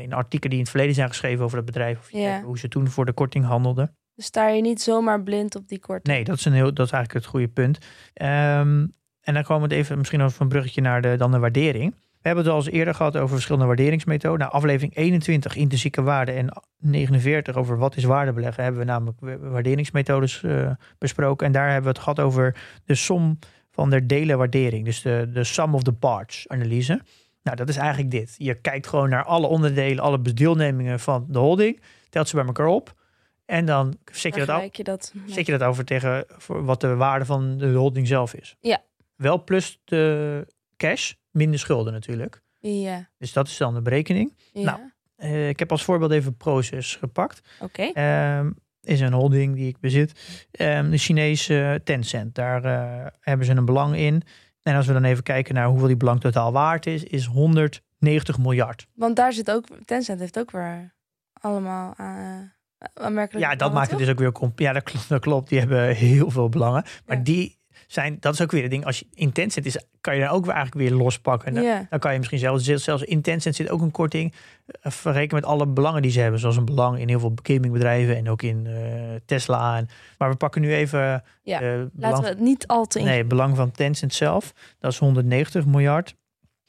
in artikelen die in het verleden zijn geschreven over dat bedrijf. Of Ja. hoe ze toen voor de korting handelden. Dus sta je niet zomaar blind op die korting. Nee, dat is, een heel, dat is eigenlijk het goede punt. Ehm, en dan komen we het even misschien over een bruggetje naar de, dan de waardering. We hebben het al eens eerder gehad over verschillende waarderingsmethoden. Nou, aflevering 21 intrinsieke waarde en 49 over wat is waarde beleggen, hebben we namelijk wa- waarderingsmethodes eh, besproken. En daar hebben we het gehad over de som van de delen waardering. Dus de, de sum of the parts analyse. Nou, dat is eigenlijk dit. Je kijkt gewoon naar alle onderdelen, alle deelnemingen van de holding, telt ze bij elkaar op. En dan zet je dat je dat Zet je dat over tegen voor wat de waarde van de holding zelf is? Ja. Wel plus de cash, minder schulden natuurlijk. Ja, Dus dat is dan de berekening. ja. Nou. Eh, ik heb als voorbeeld even Proces gepakt. oké. Ehm, is een holding die ik bezit. Ehm, de Chinese Tencent. Daar eh, hebben ze een belang in. En als we dan even kijken naar hoeveel die belang totaal waard is, is 190 miljard. Want daar zit ook, Tencent heeft ook weer allemaal uh, aanmerkelijk. Ja, dat maakt het toch? dus ook weer... Ja, dat klopt, *laughs* dat klopt. Die hebben heel veel belangen. Maar Ja. die zijn... Dat is ook weer het ding. Als je in Tencent is, kan je dan ook weer eigenlijk weer lospakken. Dan, Ja, dan kan je misschien zelfs... Zelfs in Tencent zit ook een korting. eh, vergeleken met alle belangen die ze hebben. Zoals een belang in heel veel gamingbedrijven. En ook in eh, Tesla. En, maar we pakken nu even... Ja, eh, laten belang, we het niet al te Nee, het belang van Tencent zelf. Dat is 190 miljard.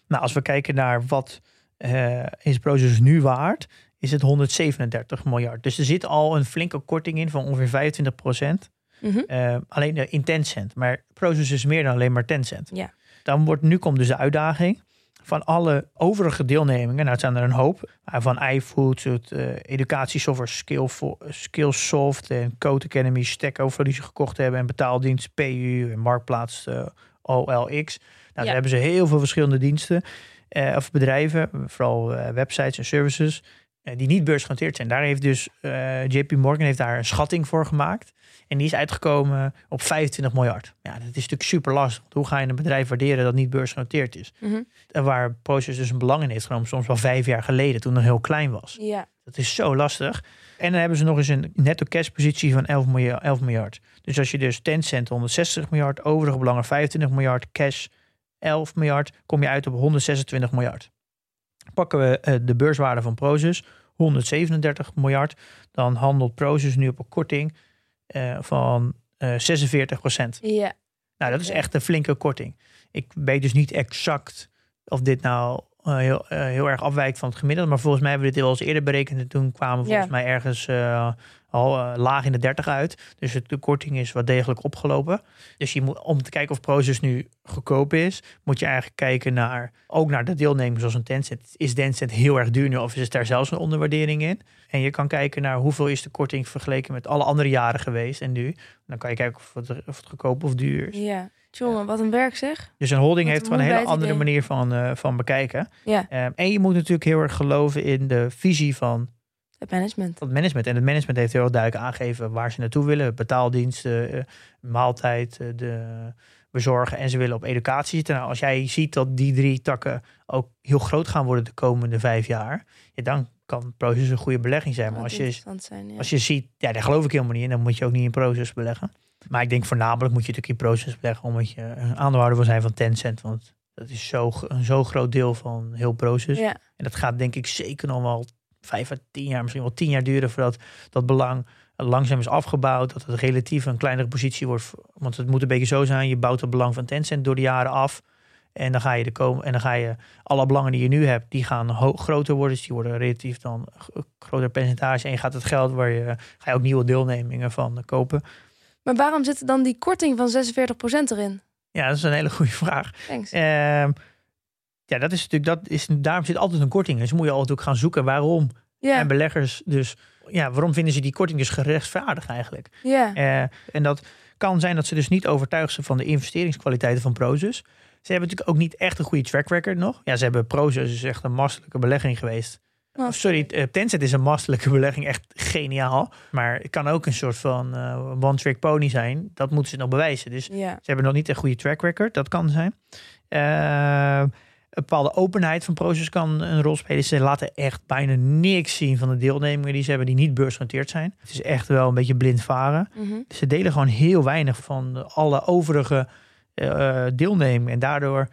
Nou, als we kijken naar wat eh, is nu waard, is het 137 miljard. Dus er zit al een flinke korting in van ongeveer 25 procent. Mhm. alleen eh, in Tencent. Maar Proces is meer dan alleen maar Tencent. Ja. Dan wordt, nu komt dus de uitdaging van alle overige deelnemingen. Nou, het zijn er een hoop. Maar Van iFood, tot uh, educatiesoftware Skillfo- Skillsoft en Code Academy, Stack Overflow die ze gekocht hebben. En betaaldienst PU en Marktplaats eh, OLX. Nou, daar hebben ze heel veel verschillende diensten eh, of bedrijven, vooral eh, websites en services, eh, die niet beursgenoteerd zijn. Daar heeft dus eh, JP Morgan heeft daar een schatting voor gemaakt. En die is uitgekomen op 25 miljard. Ja, dat is natuurlijk super lastig. Hoe ga je een bedrijf waarderen dat niet beursgenoteerd is? Mhm. En waar Proces dus een belang in heeft genomen, soms wel vijf jaar geleden, toen het heel klein was. Ja, Dat is zo lastig. En dan hebben ze nog eens een netto cash positie van 11 miljard. 11 miljard. Dus als je dus Tencent 160 miljard, overige belangen 25 miljard, cash 11 miljard, kom je uit op 126 miljard. Pakken we eh, de beurswaarde van Proces, 137 miljard, dan handelt Proces nu op een korting eh, van eh 46 procent. ja. Nou, dat is echt een flinke korting. Ik weet dus niet exact of dit nou eh, heel, eh, heel erg afwijkt van het gemiddelde. Maar volgens mij hebben we dit wel eens eerder berekend. En toen kwamen we volgens mij ergens eh, al laag in de 30 uit. Dus het, de korting is wat degelijk opgelopen. Dus je moet, om te kijken of Proces nu goedkoop is, moet je eigenlijk kijken naar ook naar de deelnemers zoals een Tencent. Is Tencent heel erg duur nu of is daar zelfs een onderwaardering in? En je kan kijken naar hoeveel is de korting vergeleken met alle andere jaren geweest en nu. Dan kan je kijken of het, of het goedkoop of duur is. ja. Jongen, wat een werk zeg. Dus een holding Wat heeft gewoon een hele andere idee. manier van, eh, van bekijken. Ja. Ehm, en je moet natuurlijk heel erg geloven in de visie van Het management. Het management. En het management heeft heel duidelijk aangegeven waar ze naartoe willen. Betaaldiensten, uh, maaltijd, uh, de bezorgen. En ze willen op educatie zitten. Nou, als jij ziet dat die drie takken ook heel groot gaan worden de komende vijf jaar. Ja, dan kan Proces een goede belegging zijn. Maar als je, zijn, ja. als je ziet, ja, daar geloof ik helemaal niet in. Dan moet je ook niet in Proces beleggen. Maar ik denk voornamelijk moet je natuurlijk in Proces beleggen. Omdat je een aandeelhouder wil zijn van Tencent. Want dat is zo, een zo groot deel van heel Proces. Ja. En dat gaat denk ik zeker nog wel vijf à tien jaar, misschien wel tien jaar duren voordat dat belang langzaam is afgebouwd. Dat het relatief een kleinere positie wordt. Want het moet een beetje zo zijn. Je bouwt het belang van Tencent door de jaren af. En dan ga je de komen en dan ga je alle belangen die je nu hebt, die gaan groter worden. Dus die worden relatief dan een groter percentage. En je gaat het geld waar je ga je ook nieuwe deelnemingen van kopen. Maar waarom zit dan die korting van 46% erin? Ja, dat is een hele goede vraag. Thanks. Ehm, ja, dat is natuurlijk, dat is, daarom zit altijd een korting. Dus moet je altijd ook gaan zoeken waarom. En beleggers dus, ja, waarom vinden ze die korting dus gerechtvaardigd eigenlijk? Ja. Eh, en dat kan zijn dat ze dus niet overtuigd zijn van de investeringskwaliteiten van Prozus. Ze hebben natuurlijk ook niet echt een goede track record nog. Ja, ze hebben Prozus is echt een masterlijke belegging geweest. Oh, Sorry, uh, Tencent is een masterlijke belegging, echt geniaal. Maar het kan ook een soort van uh, one-trick pony zijn. Dat moeten ze nog bewijzen. Dus ze hebben nog niet een goede track record. Dat kan zijn. Eh, een bepaalde openheid van Proces kan een rol spelen. Ze laten echt bijna niks zien van de deelnemingen die ze hebben die niet beursgenoteerd zijn. Het is echt wel een beetje blind varen. Mhm. Ze delen gewoon heel weinig van alle overige deelnemingen. En daardoor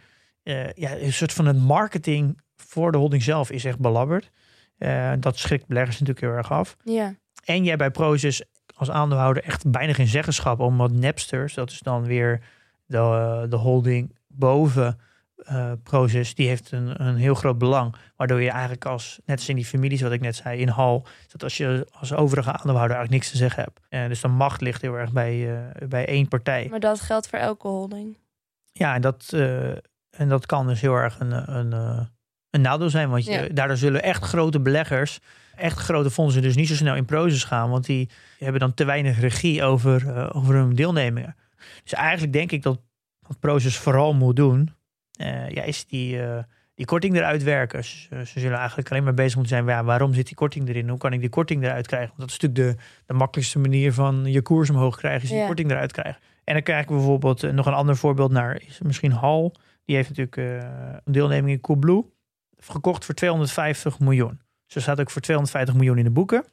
ja, een soort van het marketing voor de holding zelf is echt belabberd. Uh, dat schrikt beleggers natuurlijk heel erg af. Ja. En jij bij Proces als aandeelhouder echt bijna geen zeggenschap omdat Napsters, dat is dan weer de, de holding boven uh, Proces, die heeft een, een heel groot belang. Waardoor je eigenlijk als, net als in die families wat ik net zei, in Hal, dat als je als overige aandeelhouder eigenlijk niks te zeggen hebt. Uh, dus de macht ligt heel erg bij, uh, bij één partij. Maar dat geldt voor elke holding. Ja, en dat, en dat kan dus heel erg een, een, een nadeel zijn. Want je, Ja. daardoor zullen echt grote beleggers, echt grote fondsen dus niet zo snel in Proces gaan. Want die hebben dan te weinig regie over, uh, over hun deelnemingen. Dus eigenlijk denk ik dat wat Proces vooral moet doen, uh, ja, is die, uh, die korting eruit werken. Ze, ze, zullen eigenlijk alleen maar bezig moeten zijn, ja, waarom zit die korting erin? Hoe kan ik die korting eruit krijgen? Want dat is natuurlijk de, de makkelijkste manier van je koers omhoog krijgen, is die Ja. korting eruit krijgen. En dan krijg ik bijvoorbeeld nog een ander voorbeeld naar, is misschien Hal. Die heeft natuurlijk een deelneming in Coolblue, gekocht voor 250 miljoen. Er staat ook voor 250 miljoen in de boeken.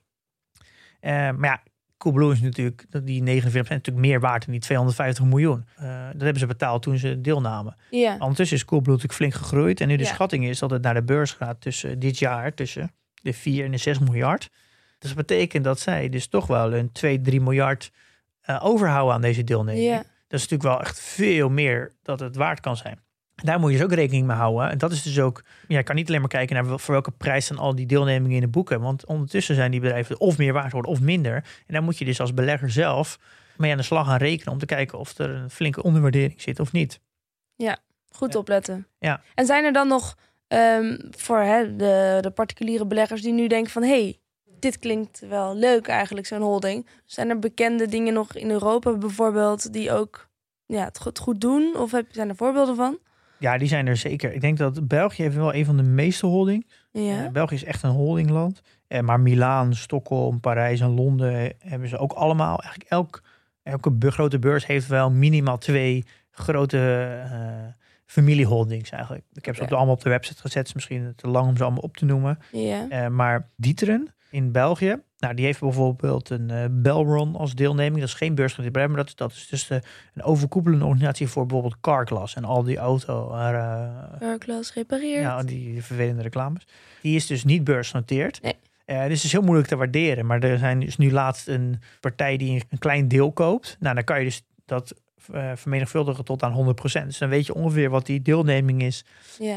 Uh, maar ja, Coolblue is natuurlijk, die 49% natuurlijk meer waard dan die 250 miljoen. Uh, dat hebben ze betaald toen ze deelnamen. Ja. Ondertussen is Coolblue natuurlijk flink gegroeid. En nu de schatting is dat het naar de beurs gaat tussen dit jaar, tussen de 4 en de 6 miljard. Dus dat betekent dat zij dus toch wel een 2, 3 miljard uh, overhouden aan deze deelneming. Dat is natuurlijk wel echt veel meer dat het waard kan zijn. Daar moet je dus ook rekening mee houden. En dat is dus ook, ja, je kan niet alleen maar kijken naar voor welke prijs dan al die deelnemingen in de boeken. Want ondertussen zijn die bedrijven of meer waard worden of minder. En daar moet je dus als belegger zelf mee aan de slag gaan rekenen om te kijken of er een flinke onderwaardering zit of niet. Goed Ja. opletten. Ja. En zijn er dan nog ehm, voor hè, de, de particuliere beleggers die nu denken van... hé, hey, dit klinkt wel leuk eigenlijk, zo'n holding. Zijn er bekende dingen nog in Europa bijvoorbeeld die ook ja, het goed, goed doen? Of heb, zijn er voorbeelden van? Ja, die zijn er zeker. Ik denk dat België heeft wel een van de meeste holdings. Ja. Eh, België is echt een holdingland. Eh, maar Milaan, Stockholm, Parijs en Londen hebben ze ook allemaal. Eigenlijk elk, elke grote beurs heeft wel minimaal twee grote eh, familieholdings eigenlijk. Ik heb ze allemaal op de website gezet. Het is misschien te lang om ze allemaal op te noemen. ja. Eh, maar Dieteren in België, nou, die heeft bijvoorbeeld een eh, Belron als deelneming. Dat is geen beursgenoteerd bedrijf, maar dat, is- dat is dus de, een overkoepelende organisatie voor bijvoorbeeld Carglass en al die auto. eh, Carglass repareert. ja, die vervelende reclames. Die is dus niet beursgenoteerd. Nee. Eh, dus het is heel moeilijk te waarderen. Maar er zijn dus nu laatst een partij die een klein deel koopt. Nou, dan kan je dus dat eh, vermenigvuldigen tot aan 100%. Dus dan weet je ongeveer wat die deelneming is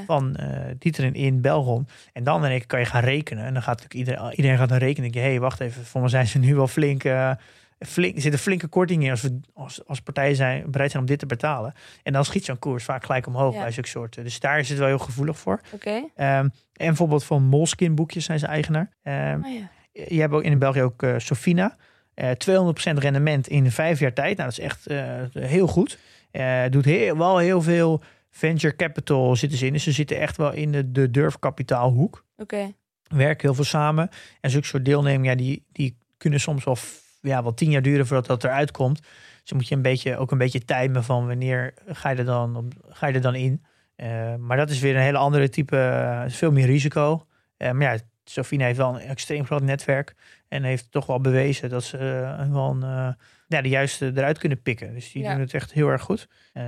van eh Dieteren in Belgon. En dan één keer kan je gaan rekenen. En dan gaat natuurlijk iedereen, iedereen gaat dan rekenen. Hé, hey, wacht even. Voor mij zijn ze nu wel flink... eh, flink er zit een flinke korting in als, we, als, als partijen zijn, bereid zijn om dit te betalen. En dan schiet zo'n koers vaak gelijk omhoog Ja. bij zulke soorten. Dus daar is het wel heel gevoelig voor. Oké. Ehm, en bijvoorbeeld van Moleskine boekjes zijn ze eigenaar. Ehm, ja. je hebt ook in België ook eh, Sofina. Eh 200% rendement in vijf jaar tijd. Nou, dat is echt eh, heel goed. Eh doet heel, wel heel veel venture capital zitten ze in. Dus ze zitten echt wel in de, de durfkapitaalhoek. Oké. werken heel veel samen. En zulke soort deelnemingen, ja, die, die kunnen soms wel, ja, wel tien jaar duren voordat dat eruit komt. Dus moet je een beetje, ook een beetje timen van wanneer ga je er dan, op- ga je er dan in. Eh, maar dat is weer een hele andere type, eh, veel meer risico. Eh, maar ja, Sofine heeft wel een extreem groot netwerk. En heeft toch wel bewezen dat ze eh, wel een, eh, ja, de juiste eruit kunnen pikken. Dus die Ja. doen het echt heel erg goed. Eh,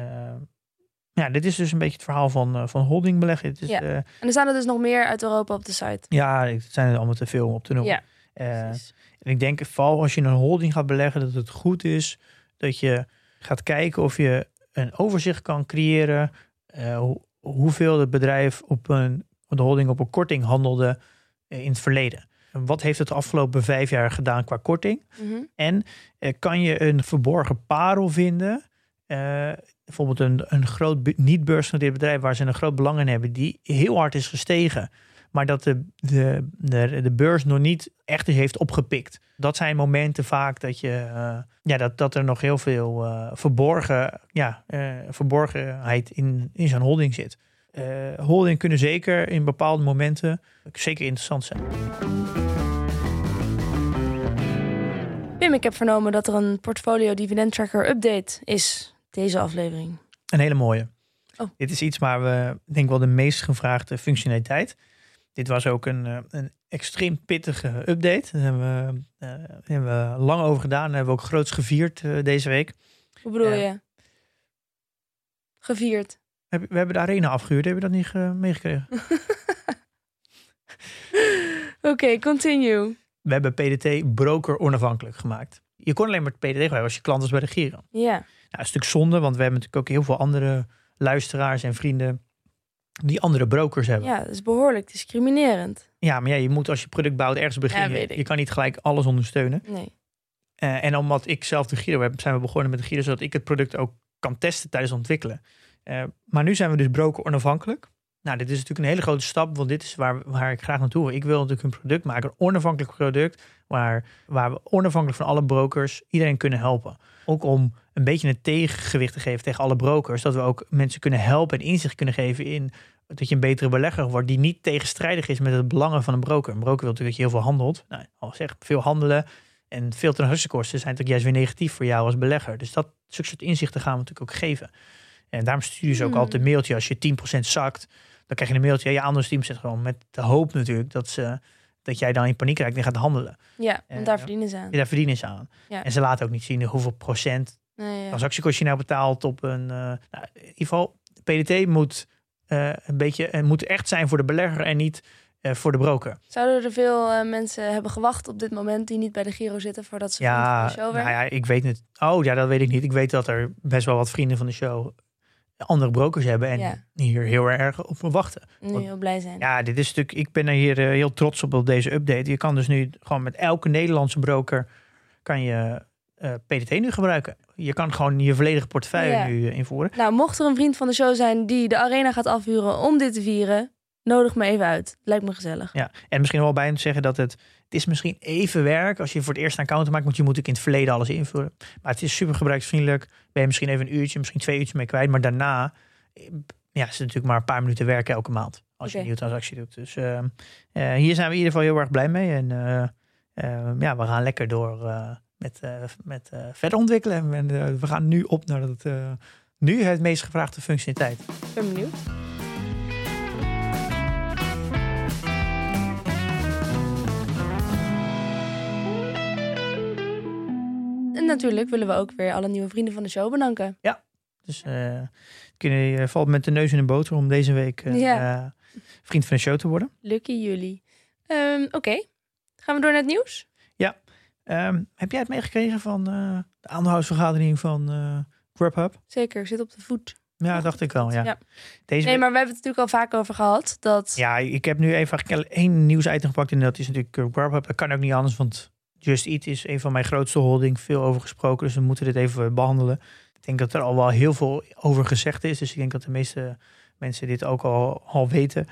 ja, dit is dus een beetje het verhaal van, van holdingbeleggen. Het is, Ja. En er staan er dus nog meer uit Europa op de site. ja, het zijn er allemaal te veel om op te noemen. Ja, en ik denk vooral als je in een holding gaat beleggen, dat het goed is dat je gaat kijken of je een overzicht kan creëren. hoe- hoeveel het bedrijf op een de holding op een korting handelde in het verleden. En wat heeft het de afgelopen vijf jaar gedaan qua korting? Mhm. En eh, kan je een verborgen parel vinden? Eh, bijvoorbeeld een, een groot bu- niet beursgenoteerd bedrijf waar ze een groot belang in hebben, die heel hard is gestegen, maar dat de, de, de, de beurs nog niet echt heeft opgepikt. Dat zijn momenten vaak dat, je, eh, ja, dat, dat er nog heel veel eh, verborgen, ja, eh, verborgenheid in, in zo'n holding zit. Eh holding kunnen zeker in bepaalde momenten zeker interessant zijn. Pim, ik heb vernomen dat er een portfolio dividend tracker update is. Deze aflevering. Een hele mooie. Oh. Dit is iets waar we, ik denk wel, de meest gevraagde functionaliteit. Dit was ook een, eh, een extreem pittige update. Daar hebben we, eh, hebben we lang over gedaan. Dat hebben we ook groots gevierd deze week. Hoe bedoel je? Gevierd. Heb- We hebben de arena afgehuurd. Hebben we dat niet ge- meegekregen? *laughs* Oké, continue. We hebben PDT broker onafhankelijk gemaakt. Je kon alleen maar PDT gebruiken als je klant was bij de Giro. Nou, Ja. is een stuk zonde, want we hebben natuurlijk ook heel veel andere luisteraars en vrienden die andere brokers hebben. ja, dat is behoorlijk discriminerend. Ja, maar ja, je moet als je product bouwt ergens beginnen. je kan niet gelijk alles ondersteunen. Nee. Eh, en omdat ik zelf de Giro heb, zijn we begonnen met de Giro, zodat ik het product ook kan testen tijdens het ontwikkelen. Eh, maar nu zijn we dus broker onafhankelijk. Nou, dit is natuurlijk een hele grote stap, want dit is waar, waar ik graag naartoe wil. Ik wil natuurlijk een product maken, een onafhankelijk product, waar, waar we onafhankelijk van alle brokers iedereen kunnen helpen. Ook om een beetje een tegengewicht te geven tegen alle brokers, dat we ook mensen kunnen helpen en inzicht kunnen geven in dat je een betere belegger wordt die niet tegenstrijdig is met het belangen van een broker. Een broker wil natuurlijk dat je heel veel handelt. Nou, al zeg veel handelen en veel transactiekosten zijn natuurlijk juist weer negatief voor jou als belegger. Dus dat soort inzichten gaan we natuurlijk ook geven. En daarom stuur je ze ook Hmm. altijd een mailtje als je 10% zakt. Dan krijg je een mailtje, ja, je aandeel is 10% gewoon met de hoop natuurlijk dat, ze, dat jij dan in paniek raakt en gaat handelen. Ja, want daar verdienen ze aan. Je daar verdienen ze aan. Ja. En ze laten ook niet zien hoeveel procent Nee, ja. transactiekost je nou betaalt op een... eh, nou, in ieder geval, PDT moet eh, een beetje eh, moet echt zijn voor de belegger en niet voor de broker. Zouden er veel mensen hebben gewacht op dit moment die niet bij de Giro zitten voordat ze vriend van Ja, de show nou ja, ik weet het. Oh ja, dat weet ik niet. Ik weet dat er best wel wat vrienden van de show andere brokers hebben en Ja. hier heel erg op wachten. Nu heel blij zijn. Ja, dit is natuurlijk. Ik ben er hier eh, heel trots op op deze update. Je kan dus nu gewoon met elke Nederlandse broker kan je eh, PDT nu gebruiken. Je kan gewoon je volledige portefeuille Ja. nu eh, invoeren. Nou, mocht er een vriend van de show zijn die de arena gaat afhuren om dit te vieren, nodig me even uit. Lijkt me gezellig. Ja, en misschien wel bij te zeggen dat het, het is misschien even werk als je voor het eerst een account maakt, want je moet natuurlijk in het verleden alles invullen. Maar het is super gebruiksvriendelijk. Ben je misschien even een uurtje, misschien twee uurtjes mee kwijt, maar daarna eh, ja, is het natuurlijk maar een paar minuten werken elke maand als je een nieuwe transactie doet. Dus eh, eh, hier zijn we in ieder geval heel erg blij mee en ja, we gaan lekker door met, met verder ontwikkelen. En we gaan nu op naar het, eh, nu het meest gevraagde functionaliteit. Ik ben benieuwd. Natuurlijk willen we ook weer alle nieuwe vrienden van de show bedanken. Dus eh kun je valt met de neus in de boter om deze week eh, Ja. eh, vriend van de show te worden. Lucky jullie. Ehm, Oké, gaan we door naar het nieuws? Ehm, heb jij het meegekregen van de aandeelhoudersvergadering van Grubhub? Zeker, zit op de voet. Ja, Ja, dacht ik wel. Ja. Ja. Deze Nee, maar we hebben het natuurlijk al vaak over gehad. Dat ja, ik heb nu even één nieuwsitem gepakt en dat is natuurlijk Grubhub. Dat kan ook niet anders, want Just Eat is een van mijn grootste holding. Veel over gesproken, dus we moeten dit even behandelen. Ik denk dat er al wel heel veel over gezegd is, dus ik denk dat de meeste mensen dit ook al, al weten.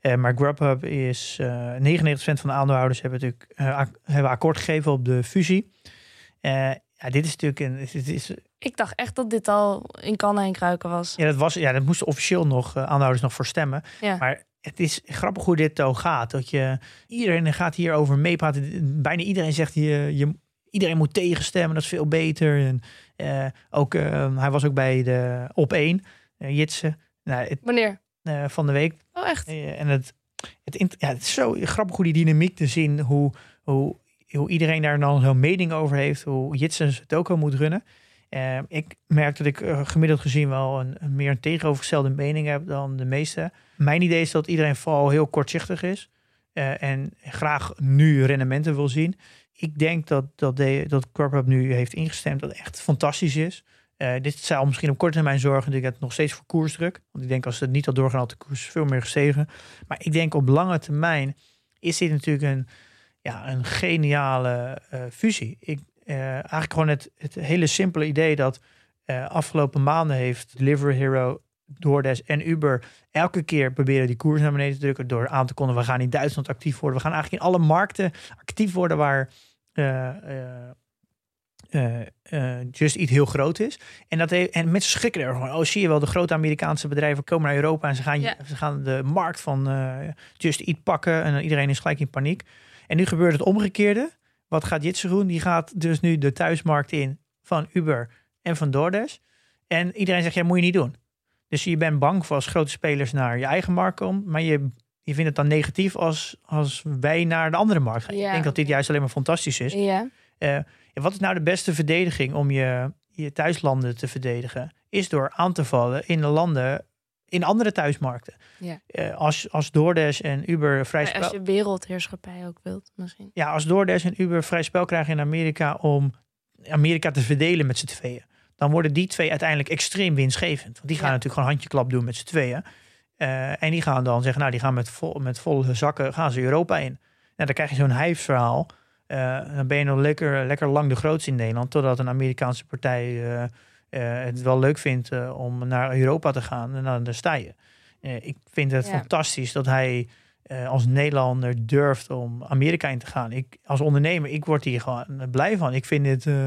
Eh, maar Grubhub is eh 99% van de aandeelhouders hebben natuurlijk eh, hebben akkoord gegeven op de fusie. Eh, ja, dit is natuurlijk een. Dit is, ik dacht echt dat dit al in kannen en kruiken was. ja, dat was, ja, dat moesten officieel nog eh, aandeelhouders nog voor stemmen. Ja. Maar het is grappig hoe dit ook gaat. Dat je, iedereen gaat hierover meepraten. Bijna iedereen zegt, je, je, iedereen moet tegenstemmen, dat is veel beter. En, uh, ook, uh, hij was ook bij de Op 1, uh, Jitse. Nou, het, Wanneer? van de week. Oh, echt? en het, het, ja, het is zo grappig hoe die dynamiek te zien, hoe, hoe, hoe iedereen daar dan zo'n mening over heeft, hoe Jitse het ook al moet runnen. Uh, ik merk dat ik uh, gemiddeld gezien wel een, meer een tegenovergestelde mening heb dan de meeste. Mijn idee is dat iedereen vooral heel kortzichtig is uh, en graag nu rendementen wil zien. Ik denk dat, dat, dat CorpHub nu heeft ingestemd dat echt fantastisch is. dit zou misschien op korte termijn zorgen dat ik het nog steeds voor koersdruk. Want ik denk als het niet had doorgaan had de koers veel meer gestegen. Maar ik denk op lange termijn is dit natuurlijk een, ja, een geniale fusie. Ik, uh, eigenlijk gewoon het, het hele simpele idee dat uh, afgelopen maanden heeft Delivery Hero, DoorDash en Uber elke keer proberen die koers naar beneden te drukken door aan te kondigen, we gaan in Duitsland actief worden. We gaan eigenlijk in alle markten actief worden waar uh, Just Eat heel groot is. En, dat heeft, en mensen schrikken er gewoon. Oh, zie je wel, de grote Amerikaanse bedrijven komen naar Europa en ze gaan, ja. ze gaan de markt van Just Eat pakken en iedereen is gelijk in paniek. En nu gebeurt het omgekeerde. Wat gaat Jitse doen? Die gaat dus nu de thuismarkt in van Uber en van DoorDash. En iedereen zegt, ja, moet je niet doen. Dus je bent bang voor als grote spelers naar je eigen markt komen. Maar je, je vindt het dan negatief als, als wij naar de andere markt gaan. Ja. Ik denk dat dit juist alleen maar fantastisch is. Ja. Uh, wat is nou de beste verdediging om je, je thuislanden te verdedigen? Is door aan te vallen in de landen in andere thuismarkten. Ja. Uh, als, als DoorDash en Uber vrij spel... Als je wereldheerschappij ook wilt misschien. Ja, als DoorDash en Uber vrij spel krijgen in Amerika om Amerika te verdelen met z'n tweeën. Dan worden die twee uiteindelijk extreem winstgevend. Want die gaan Ja. natuurlijk gewoon handjeklap doen met z'n tweeën. Eh, en die gaan dan zeggen, nou die gaan met, vol, met volle zakken gaan ze Europa in. Nou, dan krijg je zo'n hijfsverhaal. Eh, dan ben je nog lekker, lekker lang de grootste in Nederland. Totdat een Amerikaanse partij eh, eh, het wel leuk vindt eh, om naar Europa te gaan. En dan daar sta je. Eh, ik vind het Ja. fantastisch dat hij eh, als Nederlander durft om Amerika in te gaan. Ik, als ondernemer, ik word hier gewoon blij van. Ik vind dit, eh,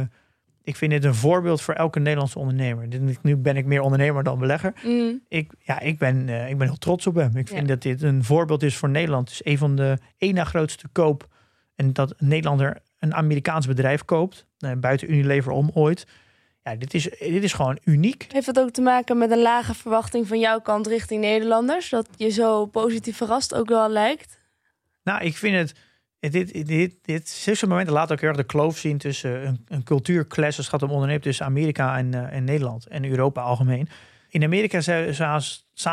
ik vind dit een voorbeeld voor elke Nederlandse ondernemer. Nu ben ik meer ondernemer dan belegger. Mm. Ik, ja, ik, ben, eh, ik ben heel trots op hem. Ik vind Ja. dat dit een voorbeeld is voor Nederland. Het is een van de na grootste koop. En dat een Nederlander een Amerikaans bedrijf koopt. eh, buiten Unilever om ooit. Ja, dit is, dit is gewoon uniek. Heeft dat ook te maken met een lage verwachting van jouw kant richting Nederlanders? Dat je zo positief verrast ook wel lijkt? Nou, ik vind het. Dit, dit, dit, zulke momenten laat ook heel erg de kloof zien tussen een, een cultuurclash als het gaat om ondernemen tussen Amerika en, eh, en Nederland en Europa algemeen. In Amerika staan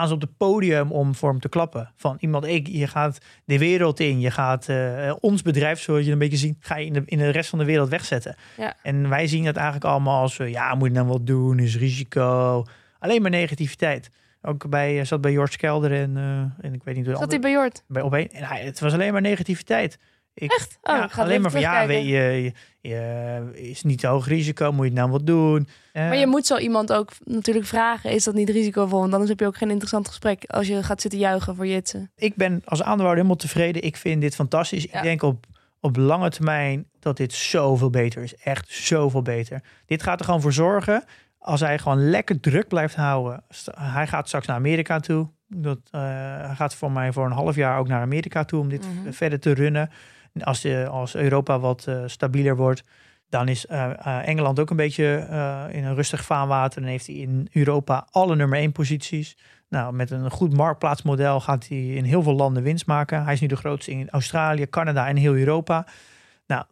ze- op het podium om voor hem te klappen. Van iemand, ik, je gaat de wereld in, je gaat eh, ons bedrijf, zoals je een beetje ziet, ga je in de, in de rest van de wereld wegzetten. Ja. En wij zien dat eigenlijk allemaal als, eh, ja, moet je dan wat doen, is risico. Alleen maar negativiteit. Ook bij, eh, zat bij George Kelder en, en ik weet niet hoe Zat hij bij Jort? bij opeen. En hij, het was alleen maar negativiteit. Ik, Echt? Oh, ja, ik ga alleen maar van ja, je, je, je is niet hoog risico, moet je het nou wat doen. Eh, Maar je moet zo iemand ook natuurlijk vragen, is dat niet risicovol? Want anders heb je ook geen interessant gesprek als je gaat zitten juichen voor Jitsen. Ik ben als aandeelhouder helemaal tevreden. Ik vind dit fantastisch. Ja. Ik denk op, op lange termijn dat dit zoveel beter is. Echt zoveel beter. Dit gaat er gewoon voor zorgen. Als hij gewoon lekker druk blijft houden. Hij gaat straks naar Amerika toe. Dat, eh, hij gaat voor mij voor een half jaar ook naar Amerika toe om dit Mhm. verder te runnen. En Als, de, als Europa wat eh, stabieler wordt, dan is eh, eh, Engeland ook een beetje eh, in een rustig vaarwater. Dan heeft hij in Europa alle nummer één posities. Nou, met een goed marktplaatsmodel gaat hij in heel veel landen winst maken. Hij is nu de grootste in Australië, Canada en heel Europa. Nou,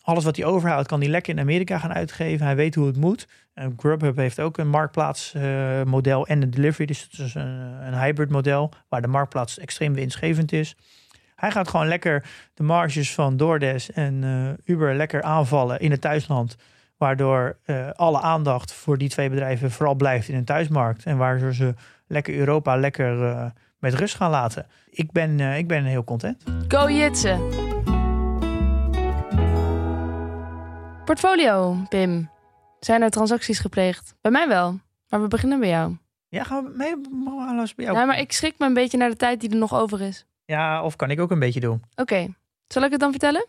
alles wat hij overhoudt kan hij lekker in Amerika gaan uitgeven. Hij weet hoe het moet. En Grubhub heeft ook een marktplaatsmodel en een delivery. Dus het is een, een hybrid model waar de marktplaats extreem winstgevend is. Hij gaat gewoon lekker de marges van DoorDash en eh, Uber lekker aanvallen in het thuisland. Waardoor eh, alle aandacht voor die twee bedrijven vooral blijft in een thuismarkt. En waar ze lekker Europa lekker eh, met rust gaan laten. Ik ben, ik ben heel content. Go Jitsen! Portfolio, Pim. Zijn er transacties gepleegd? Bij mij wel, maar we beginnen bij jou. Ja, gaan we mee? Alles bij jou? Ja, maar ik schrik me een beetje naar de tijd die er nog over is. Ja, of kan ik ook een beetje doen? Oké, zal ik het dan vertellen?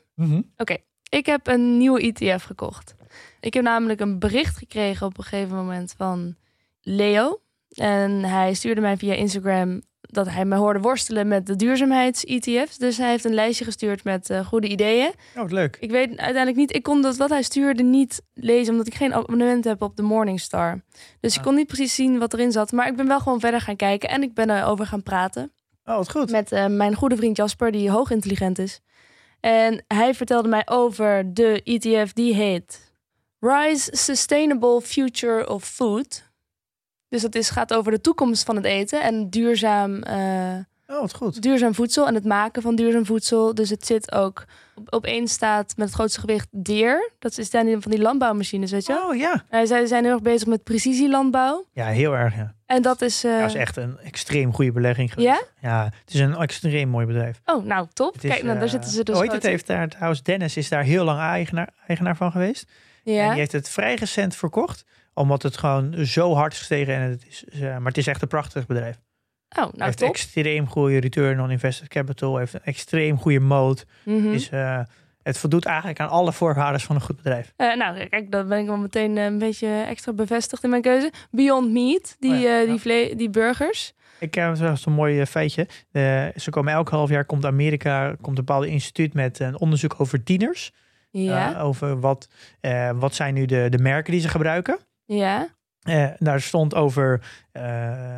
Ik heb een nieuwe ETF gekocht. Ik heb namelijk een bericht gekregen op een gegeven moment van Leo. En hij stuurde mij via Instagram dat hij me hoorde worstelen met de duurzaamheids-ETF's. Dus hij heeft een lijstje gestuurd met eh, goede ideeën. Oh, wat leuk. Ik weet uiteindelijk niet, ik kon dat wat hij stuurde niet lezen, omdat ik geen abonnement heb op de Morningstar. Dus ik Ah. kon niet precies zien wat erin zat. Maar ik ben wel gewoon verder gaan kijken en ik ben erover gaan praten Oh, wat goed. met eh, mijn goede vriend Jasper, die hoog intelligent is. En hij vertelde mij over de ETF die heet Rise Sustainable Future of Food. Dus dat is, gaat over de toekomst van het eten en duurzaam, eh, Oh, wat goed. duurzaam voedsel en het maken van duurzaam voedsel. Dus het zit ook op, op één staat met het grootste gewicht deer. Dat is dan van die landbouwmachines, weet je? Oh, ja. Hij zei, ze zijn heel erg bezig met precisielandbouw. Ja, heel erg, ja. En dat is... eh, Dat is echt een extreem goede belegging geweest. Ja? Ja, het is een extreem mooi bedrijf. Oh, nou, top. Is, Kijk, nou, daar eh, zitten ze dus groot het? Heeft daar, trouwens, Dennis is daar heel lang eigenaar, eigenaar van geweest. En Ja. die heeft het vrij recent verkocht. Omdat het gewoon zo hard is gestegen. En het is, eh, maar het is echt een prachtig bedrijf. Oh, nou, heeft top. extreem goede return on invested capital. Heeft een extreem goede moat. Mhm. Is, eh, het voldoet eigenlijk aan alle voorwaarden van een goed bedrijf. Eh, nou, kijk, dan ben ik wel meteen eh, een beetje extra bevestigd in mijn keuze. Beyond Meat, die, Oh ja, eh, die, vle- die burgers. Ik heb zelfs een mooi feitje. Ze komen elk half jaar komt Amerika komt een bepaald instituut met een onderzoek over tieners. Ja, over wat, wat zijn nu de, de merken die ze gebruiken. ja. Daar stond over,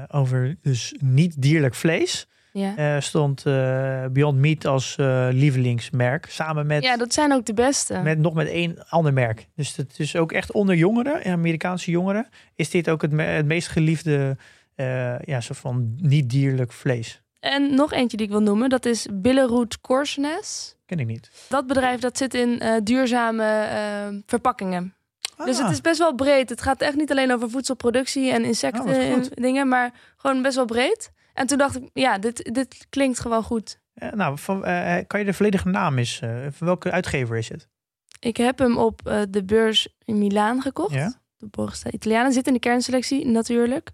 over dus niet dierlijk vlees. Ja. Eh, stond eh, Beyond Meat als eh, lievelingsmerk. Samen met, ja, dat zijn ook de beste. met nog met één ander merk. Dus het is ook echt onder jongeren, Amerikaanse jongeren, is dit ook het, me- het meest geliefde ja, soort van niet dierlijk vlees. En nog eentje die ik wil noemen, dat is Billerud Korsnes. Ken ik niet. Dat bedrijf dat zit in duurzame verpakkingen. Dus Ah, het is best wel breed. Het gaat echt niet alleen over voedselproductie en insecten Oh, wat en dingen, maar gewoon best wel breed. En toen dacht ik, ja, dit, dit klinkt gewoon goed. nou, van, eh, kan je de volledige naam eens, eh, van welke uitgever is het? Ik heb hem op eh, de beurs in Milaan gekocht. Ja? De Borgsta Italiana zit in de kernselectie natuurlijk.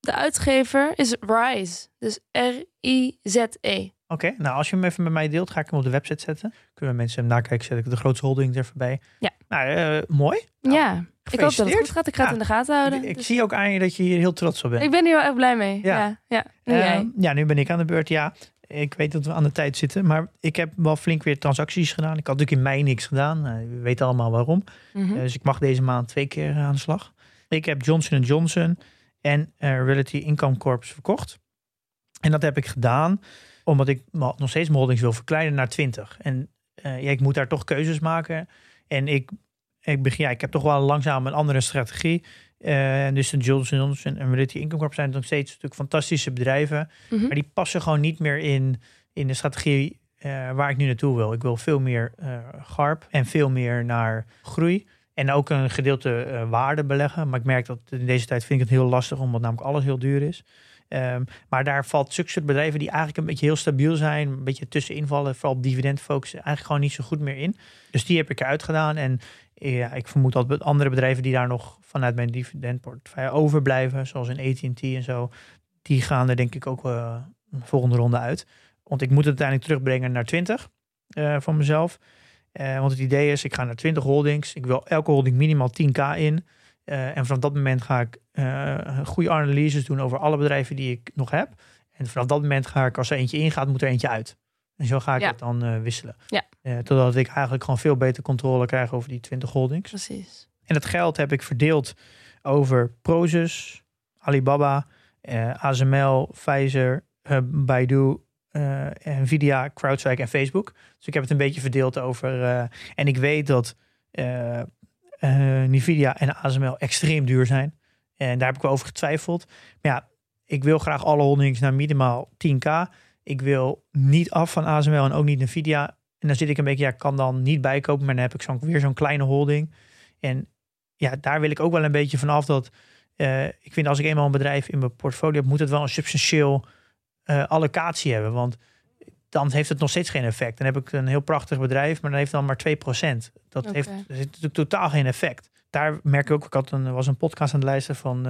De uitgever is Rise. Dus R-I-Z-E. Oké, nou als je hem even met mij deelt, ga ik hem op de website zetten. Kunnen mensen hem nakijken, zet ik de grootste holding er voorbij. Ja. Nou, eh, mooi. Nou, ja, ik hoop dat het goed gaat. Ik ga het in de gaten houden. Ik, ik Dus zie ook aan je dat je hier heel trots op bent. ik ben hier wel echt blij mee. Ja. Ja, ja. Nu Ehm, ja, nu ben ik aan de beurt. Ja, ik weet dat we aan de tijd zitten, maar ik heb wel flink weer transacties gedaan. Ik had natuurlijk in mei niks gedaan. Nou, we weten allemaal waarom. Mhm. Eh, dus ik mag deze maand twee keer aan de slag. Ik heb Johnson Johnson en Reality Income Corps verkocht. En dat heb ik gedaan omdat ik nog steeds mijn holdings wil verkleinen naar 20. En eh, ja, ik moet daar toch keuzes maken. En ik, ik, begin, ja, ik heb toch wel langzaam een andere strategie. Eh, dus de Johnson Johnson en Reality Income Corp zijn nog steeds natuurlijk fantastische bedrijven. Mhm. Maar die passen gewoon niet meer in, in de strategie eh, waar ik nu naartoe wil. Ik wil veel meer eh garp en veel meer naar groei. En ook een gedeelte waarde beleggen. Maar ik merk dat in deze tijd vind ik het heel lastig, omdat namelijk alles heel duur is. Ehm, maar daar valt zulke bedrijven die eigenlijk een beetje heel stabiel zijn, een beetje tussenin vallen, vooral op dividend focussen, eigenlijk gewoon niet zo goed meer in. Dus die heb ik eruit gedaan. En ja, ik vermoed dat andere bedrijven die daar nog vanuit mijn dividendportefeuille overblijven, zoals een AT&T en zo, die gaan er denk ik ook eh, de volgende ronde uit. Want ik moet het uiteindelijk terugbrengen naar 20 eh, van mezelf. Eh, want het idee is, ik ga naar 20 holdings. Ik wil elke holding minimaal 10k in. Eh, en vanaf dat moment ga ik eh, goede analyses doen over alle bedrijven die ik nog heb. En vanaf dat moment ga ik, als er eentje ingaat, moet er eentje uit. En zo ga ik Ja. het dan eh, wisselen. Ja. Totdat ik eigenlijk gewoon veel beter controle krijg over die 20 holdings. Precies. En dat geld heb ik verdeeld over Prozus, Alibaba, ASML, Pfizer, Baidu, Nvidia, CrowdStrike en Facebook. Dus ik heb het een beetje verdeeld over. en ik weet dat Nvidia en ASML extreem duur zijn. En daar heb ik wel over getwijfeld. Maar ja, ik wil graag alle holdings naar minimaal 10k. Ik wil niet af van ASML en ook niet Nvidia. En dan zit ik een beetje, ja, kan dan niet bijkopen, maar dan heb ik zo'n weer zo'n kleine holding. En ja, daar wil ik ook wel een beetje vanaf dat eh, ik vind als ik eenmaal een bedrijf in mijn portfolio heb, moet het wel een substantieel eh, allocatie hebben. Want dan heeft het nog steeds geen effect. Dan heb ik een heel prachtig bedrijf, maar dan heeft dan maar 2%. Dat heeft, dat heeft natuurlijk totaal geen effect. Daar merk ik ook, ik had een, was een podcast aan het luisteren van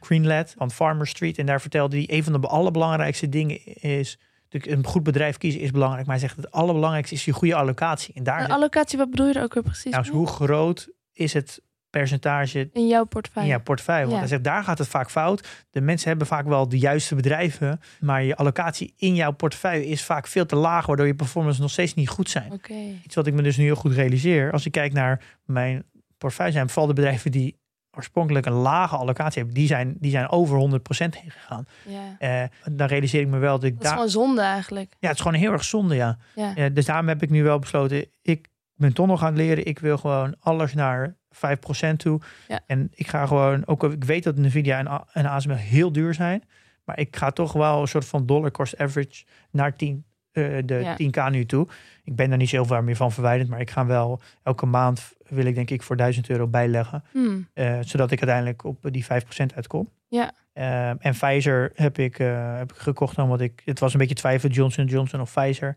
Greenlad van Farmer Street. En daar vertelde hij, een van de allerbelangrijkste dingen is, natuurlijk een goed bedrijf kiezen is belangrijk. Maar hij zegt, het allerbelangrijkste is je goede allocatie. En daar allocatie, wat bedoel je er ook weer precies? nou, dus hoe groot is het percentage In jouw portefeuille. in jouw portefeuille. Want Ja. hij zegt, daar gaat het vaak fout. De mensen hebben vaak wel de juiste bedrijven, maar je allocatie in jouw portefeuille is vaak veel te laag, waardoor je performance nog steeds niet goed zijn. Oké. Iets wat ik me dus nu heel goed realiseer. Als ik kijk naar mijn portefeuille, zijn vooral de bedrijven die oorspronkelijk een lage allocatie hebben, die zijn, die zijn over 100% heen gegaan. Ja. Eh, dan realiseer ik me wel dat ik Dat is daar. gewoon zonde eigenlijk. Ja, het is gewoon heel erg zonde, ja. Ja. Eh, dus daarom heb ik nu wel besloten, ik ben toch nog aan het leren. Ik wil gewoon alles naar 5% toe. Ja. En ik ga gewoon, ook ik weet dat Nvidia en, en ASML heel duur zijn, maar ik ga toch wel een soort van dollar cost average naar 10, eh, de Ja. 10k nu toe. Ik ben daar niet zoveel meer van verwijderd, maar ik ga wel elke maand wil ik denk ik voor 1000 euro bijleggen, Hmm. eh, zodat ik uiteindelijk op die 5% uitkom. Ja. Eh, en Pfizer heb ik, eh, heb ik gekocht omdat ik, het was een beetje twijfel, Johnson Johnson of Pfizer.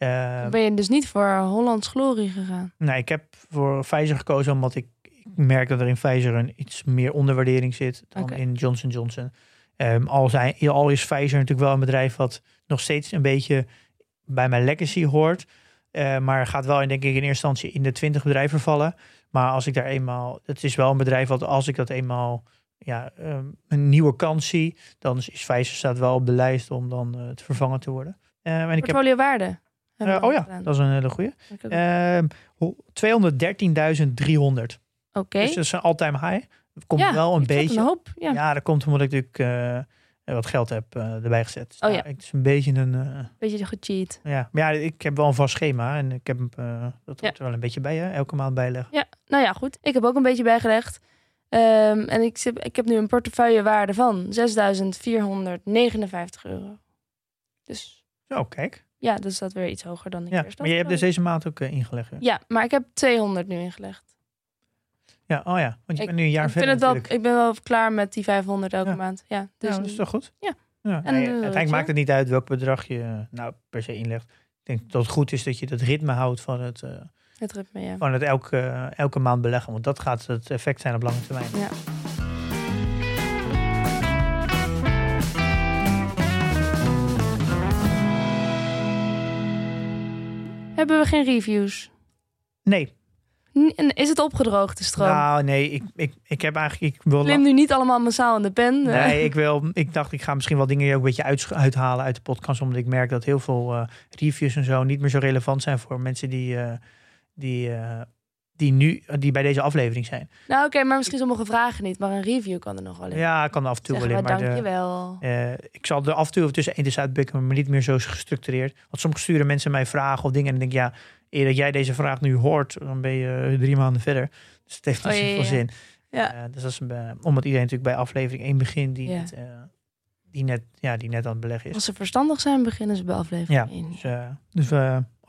Eh, Dan ben je dus niet voor Hollands Glorie gegaan. Nee, ik heb voor Pfizer gekozen omdat ik, ik merk dat er in Pfizer een iets meer onderwaardering zit dan in Johnson Johnson. Ehm, al, zijn, al is Pfizer natuurlijk wel een bedrijf wat nog steeds een beetje bij mijn legacy hoort. Eh, maar gaat wel in, denk ik in eerste instantie in de 20 bedrijven vallen. Maar als ik daar eenmaal, het is wel een bedrijf wat als ik dat eenmaal ja, ehm, een nieuwe kans zie, dan is Pfizer staat wel op de lijst om dan eh, te vervangen te worden. Ehm, en ik heb, waarde. Eh, oh ja, gedaan. dat is een hele goede. Heb ho- 213.300. Oké. Dus dat is een all-time high. Dat komt Ja, wel een beetje. Een hoop. Ja. Ja. dat komt omdat ik natuurlijk eh, wat geld heb eh, erbij gezet. Dus Oh ja, ja. Het is een beetje een. Beetje gecheat. ja. Maar ja, ik heb wel een vast schema en ik heb dat hoort er wel een beetje bij, hè? elke maand bijleggen. Ja, nou ja, goed. Ik heb ook een beetje bijgelegd. Ehm, en ik, zit, ik heb nu een portefeuillewaarde van 6.459 euro. Dus Zo, kijk. Ja, dus dat weer iets hoger dan ik Ja. Maar je hebt dus deze maand ook eh, ingelegd. hè? Ja, maar ik heb 200 nu ingelegd. Ja, oh ja. Want je Ik- bent nu een jaar ik, vind verder het wel, natuurlijk. ik ben wel klaar met die 500 elke Ja. maand. Ja, dus ja, dat is toch goed? Ja. ja. En, eh, uiteindelijk ja. maakt het niet uit welk bedrag je eh, nou per se inlegt. Ik denk dat het goed is dat je dat ritme houdt van het, het ritme, ja. van het elke, elke maand beleggen. Want dat gaat het effect zijn op lange termijn. ja. Hebben we geen reviews? Nee, N- en Is het opgedroogd, de stroom? nou nee, ik, ik, ik heb eigenlijk... Ik wil Klim nu niet allemaal massaal in de pen. eh. Nee, ik, wil, ik dacht, ik ga misschien wel dingen ook een beetje uithalen uit de podcast. Omdat ik merk dat heel veel eh, reviews en zo niet meer zo relevant zijn voor mensen die, eh, die, die nu die bij deze aflevering zijn. Nou oké, maar misschien sommige vragen niet. Maar een review kan er nog wel in. Ja, ik kan er af en toe wel in. Maar de, dankjewel. eh, ik zal er af en toe tussen tussen uitpikken, maar niet meer zo gestructureerd. Want soms sturen mensen mij vragen of dingen. En dan denk ik, ja, eer dat jij deze vraag nu hoort, dan ben je eh, drie maanden verder. Dus het heeft niet Oh, ja, zoveel ja, ja. zin. Ja. Eh, dus dat is een, omdat iedereen natuurlijk bij aflevering 1 begint, die, Ja. net, die, net, ja, die net aan het beleggen is. Als ze verstandig zijn, beginnen ze bij aflevering Ja, één. Dus, dus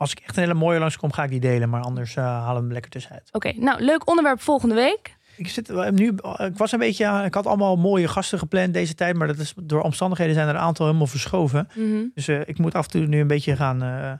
als ik echt een hele mooie langskom, ga ik die delen. Maar anders eh, halen we hem lekker tussenuit. Oké, nou leuk onderwerp volgende week. Ik, zit, eh, nu, ik was een beetje, eh, ik had allemaal mooie gasten gepland deze tijd. Maar dat is, door omstandigheden zijn er een aantal helemaal verschoven. Mhm. Dus eh, ik moet af en toe nu een beetje gaan eh, eh,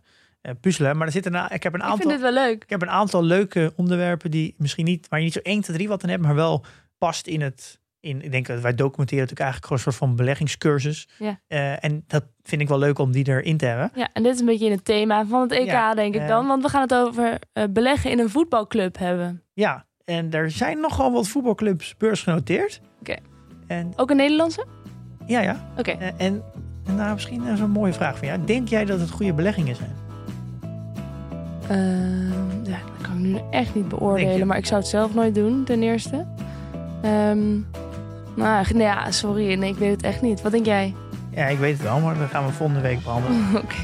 puzzelen. Maar er zitten, een- ik heb een Ik vind aantal... dit wel leuk. Ik heb een aantal leuke onderwerpen die misschien niet, waar je niet zo 1, 2, 3 wat aan hebt, maar wel past in het. In, ik denk dat wij documenteren natuurlijk eigenlijk gewoon een soort van beleggingscursus. Ja. Eh, en dat vind ik wel leuk om die erin te hebben. Ja, en dit is een beetje in het thema van het EK, Ja, denk ik eh, dan. Want we gaan het over eh, beleggen in een voetbalclub hebben. Ja, en er zijn nogal wat voetbalclubs beursgenoteerd. Oké. En Ook een Nederlandse? ja, ja. Oké. En, en nou, misschien is een mooie vraag van jou. Denk jij dat het goede beleggingen zijn? Ehm, ja, dat kan ik nu echt niet beoordelen. Maar ik zou het zelf nooit doen, ten eerste. Ehm nou, ja, sorry. Nee, ik weet het echt niet. Wat denk jij? Ja, ik weet het wel, maar dat gaan we volgende week behandelen. *laughs* Oké.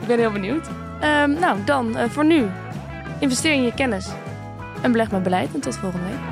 Ik ben heel benieuwd. Ehm, nou, dan eh, voor nu. Investeer in je kennis. En beleg met beleid. En tot volgende week.